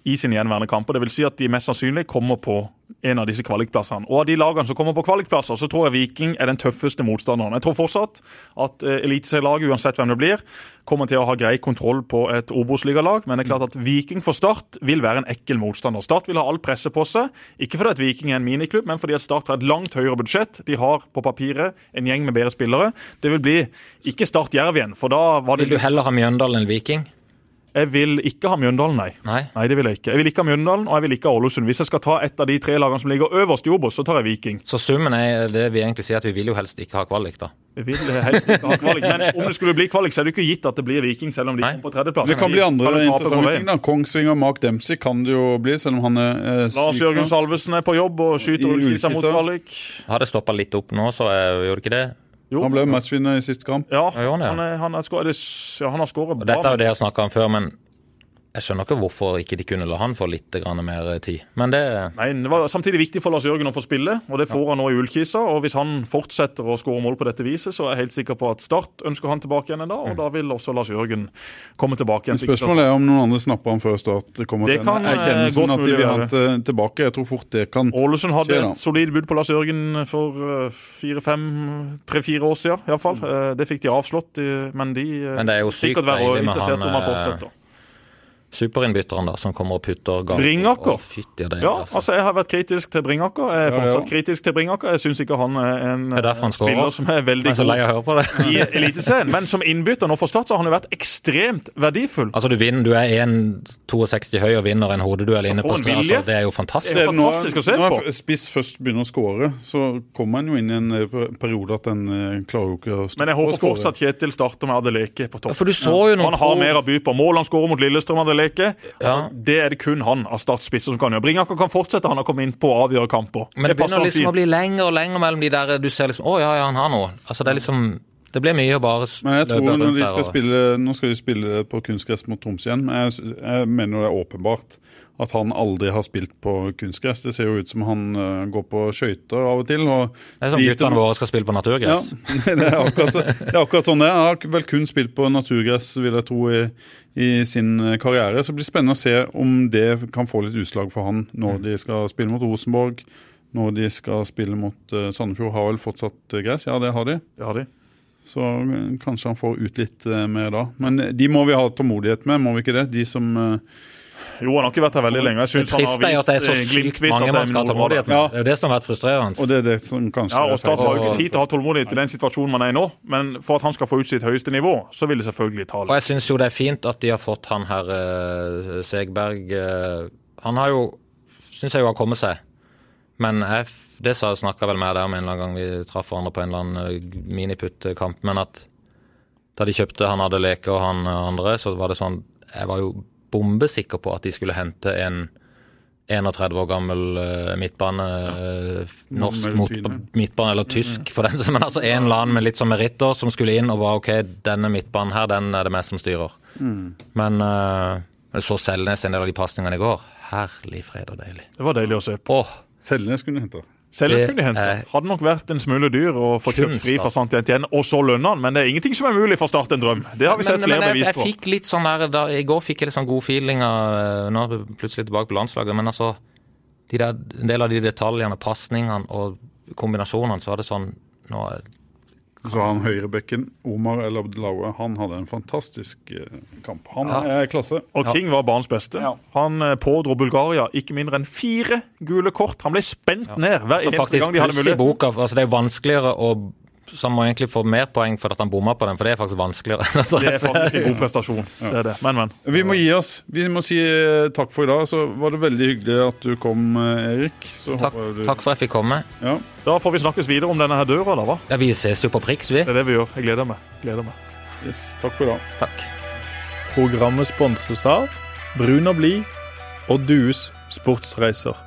i sine gjenværende kamper. Det vil si at de mest sannsynlig kommer på en av disse kvalikplassene. Og av de lagene som kommer på kvalikplasser, så tror jeg Viking er den tøffeste motstanderen. Jeg tror fortsatt at uh, eliteserielaget, uansett hvem det blir, kommer til å ha grei kontroll på et Obos-ligalag. Men det er klart at Viking for Start vil være en ekkel motstander. Start vil ha all presset på seg. Ikke fordi at Viking er en miniklubb, men fordi at Start har et langt høyere budsjett. De har på papiret en gjeng med bedre spillere. Det vil bli ikke Start Jerv igjen, for da var det Vil du heller ha Mjøndalen enn Viking? Jeg vil ikke ha Mjøndalen, nei. Nei. Nei, det vil jeg ikke. Jeg vil ikke ha Mjøndalen, og jeg vil ikke ha Ålesund. Hvis jeg skal ta et av de tre lagene som ligger øverst i Obos, så tar jeg Viking. Så summen er det vi egentlig sier, at vi vil jo helst ikke ha kvalik, da. Vi vil helst ikke ha kvalik, men om det skulle bli kvalik, så er det jo ikke gitt at det blir Viking, selv om de kommer på tredjeplass. Det kan bli andre Kan jo interessante ting. da Kongsvinger Mark Dempsey kan det jo bli, selv om han er eh, Lars Jørgen. Salvesen er på jobb og skyter og Ullkisa mot kvalik. Har det stoppa litt opp nå, så er, gjør det ikke det? Jo. Han ble matchvinner i siste kamp. Ja, Ja, han det, han, er, han, er skå- er ja, han har skåret bra. dette er jo det jeg snakka om før, men jeg skjønner ikke hvorfor ikke de kunne la han få litt mer tid. Men det Nei, Det var samtidig viktig for Lars Jørgen å få spille, og det får han nå i Ullkisa. Og hvis han fortsetter å skåre mål på dette viset, så er jeg helt sikker på at Start ønsker han tilbake igjen en dag, og da vil også Lars Jørgen komme tilbake igjen. Spørsmålet er om noen andre snapper han før Start kommer Det til kan, en eh, erkjennelsen at de vil ha han tilbake. Jeg tror fort det kan skje. Ålesund hadde skje, da. et solid bud på Lars Jørgen for eh, fire-fem, tre-fire år siden, iallfall. Mm. det fikk de avslått, eh, men de eh, Men det er jo sykt sikkert være deilig med interessert han, om han eh, fortsetter. Superinnbytteren da, som kommer og putter gang. Bringaker? Ja, altså. altså Jeg har vært kritisk til Bringaker. Jeg er Ja, ja. fortsatt kritisk til Bringaker. Jeg syns ikke han er en er han spiller som er veldig er god i Eliteserien. Men som innbytter nå for Start så har han jo vært ekstremt verdifull. Altså, du vinner, du er 1,62 høy og vinner en hodeduell inne på han Altså, det er jo fantastisk. Det er fantastisk å se på. når. Spiss først begynner å skåre, så kommer han jo inn i en eh, periode at en eh, klarer jo ikke å stoppe Men jeg håper fortsatt Kjetil starter med Adeleke på topp. For du så jo noen Han har mer å by på. Mål han skårer mot Lillestrøm Adeleke, Ja. det er det kun han av statsspisser som kan gjøre. Bringaker kan fortsette, han har kommet inn på å avgjøre kamper. Men det det begynner liksom å bli lenger og lenger mellom de der Du ser liksom Å ja, ja, han har noe. Altså, det er liksom Det blir mye å bare s- Men jeg tror når de skal spille, Nå skal de spille på kunstgress mot Troms igjen, men jeg, jeg mener det er åpenbart at han aldri har spilt på kunstgress. Det ser jo ut som han uh, går på skøyter av og til. Og Det er som guttene våre skal spille på Ja, naturgress. det er, akkurat, det er akkurat sånn det er. Han har vel kun spilt på naturgress, vil jeg tro, i, i sin eh, karriere. Så det blir spennende å se om det kan få litt utslag for han når de skal spille mot Rosenborg. Når de skal spille mot uh, Sandefjord, har vel fortsatt gress? Ja, det har de. Det har de. Så kanskje han får ut litt uh, mer da. Men de må vi ha tålmodighet med, må vi ikke det? De som eh, Jo, han har ikke vært her veldig lenge. Jeg Det synes han har triste er at det er så eh, sykt mange man skal ha tålmodighet med. Ja. Det er jo det som har vært frustrerende. Og det er det som kanskje Ja, og Start har jo ikke tid til å ha tålmodighet i den situasjonen man er i nå, men for at han skal få ut sitt høyeste nivå, så vil det selvfølgelig ta Og jeg syns jo det er fint at de har fått han her eh, Segberg eh, Han har jo Syns jeg jo har kommet seg. Men jeg, det snakka vel med deg om en eller annen gang vi traff hverandre på en eller annen eh, miniputtkamp. Men at da de kjøpte han hadde leke og han andre, så var det sånn Jeg var jo bombesikker på at de skulle hente en 31 år gammel eh, midtbane, ja. norsk Med mot, midtbane, eller tysk for den, men altså en eller annen med litt sånn meritter som skulle inn og bare OK, denne midtbanen her, den er det meg som styrer. Men uh, jeg så Selnes en del av de pasningene i går. Herlig fred og deilig. Det var deilig å se på. Åh, Selnes kunne hente. Selges Det kunne de hente. Hadde nok vært en smule dyr å få kjøpt fri fra. Sant igjen, og så lønne han, men det er ingenting som er mulig for å starte en drøm. Det har vi sett flere jeg, bevis jeg fikk litt sånn der, da, I går fikk jeg litt sånn god feeling av eh, Nå er vi plutselig tilbake på landslaget, men altså de der, En del av de detaljene, pasningene og kombinasjonene, så var det sånn nå, Så han høyrebekken, Omar El Abdelaue, han hadde en fantastisk eh, kamp. Han Ja. er klasse. Og King var banens beste. Ja. Han eh, pådro Bulgaria ikke mindre enn fire gule kort. Han ble spent ned hver eneste gang de hadde mulighet. boka, altså Det er vanskeligere å Så han må egentlig få mer poeng for at han bomma på den, for det er faktisk vanskeligere. Det er faktisk en god prestasjon. Det er det. Men, men. Vi må gi oss. Vi må si eh, takk for i dag. Så var det veldig hyggelig at du kom, eh, Erik. Så Takk, håper du... takk for at jeg fikk komme. Ja. Da får vi snakkes videre om denne her døra, da, hva? Ja, Vi ses jo på Prix, vi. Det er det vi gjør. Jeg gleder meg. Gleder meg. Yes, takk for i dag. Takk. Programmet sponses av Brun og blid og Dues sportsreiser.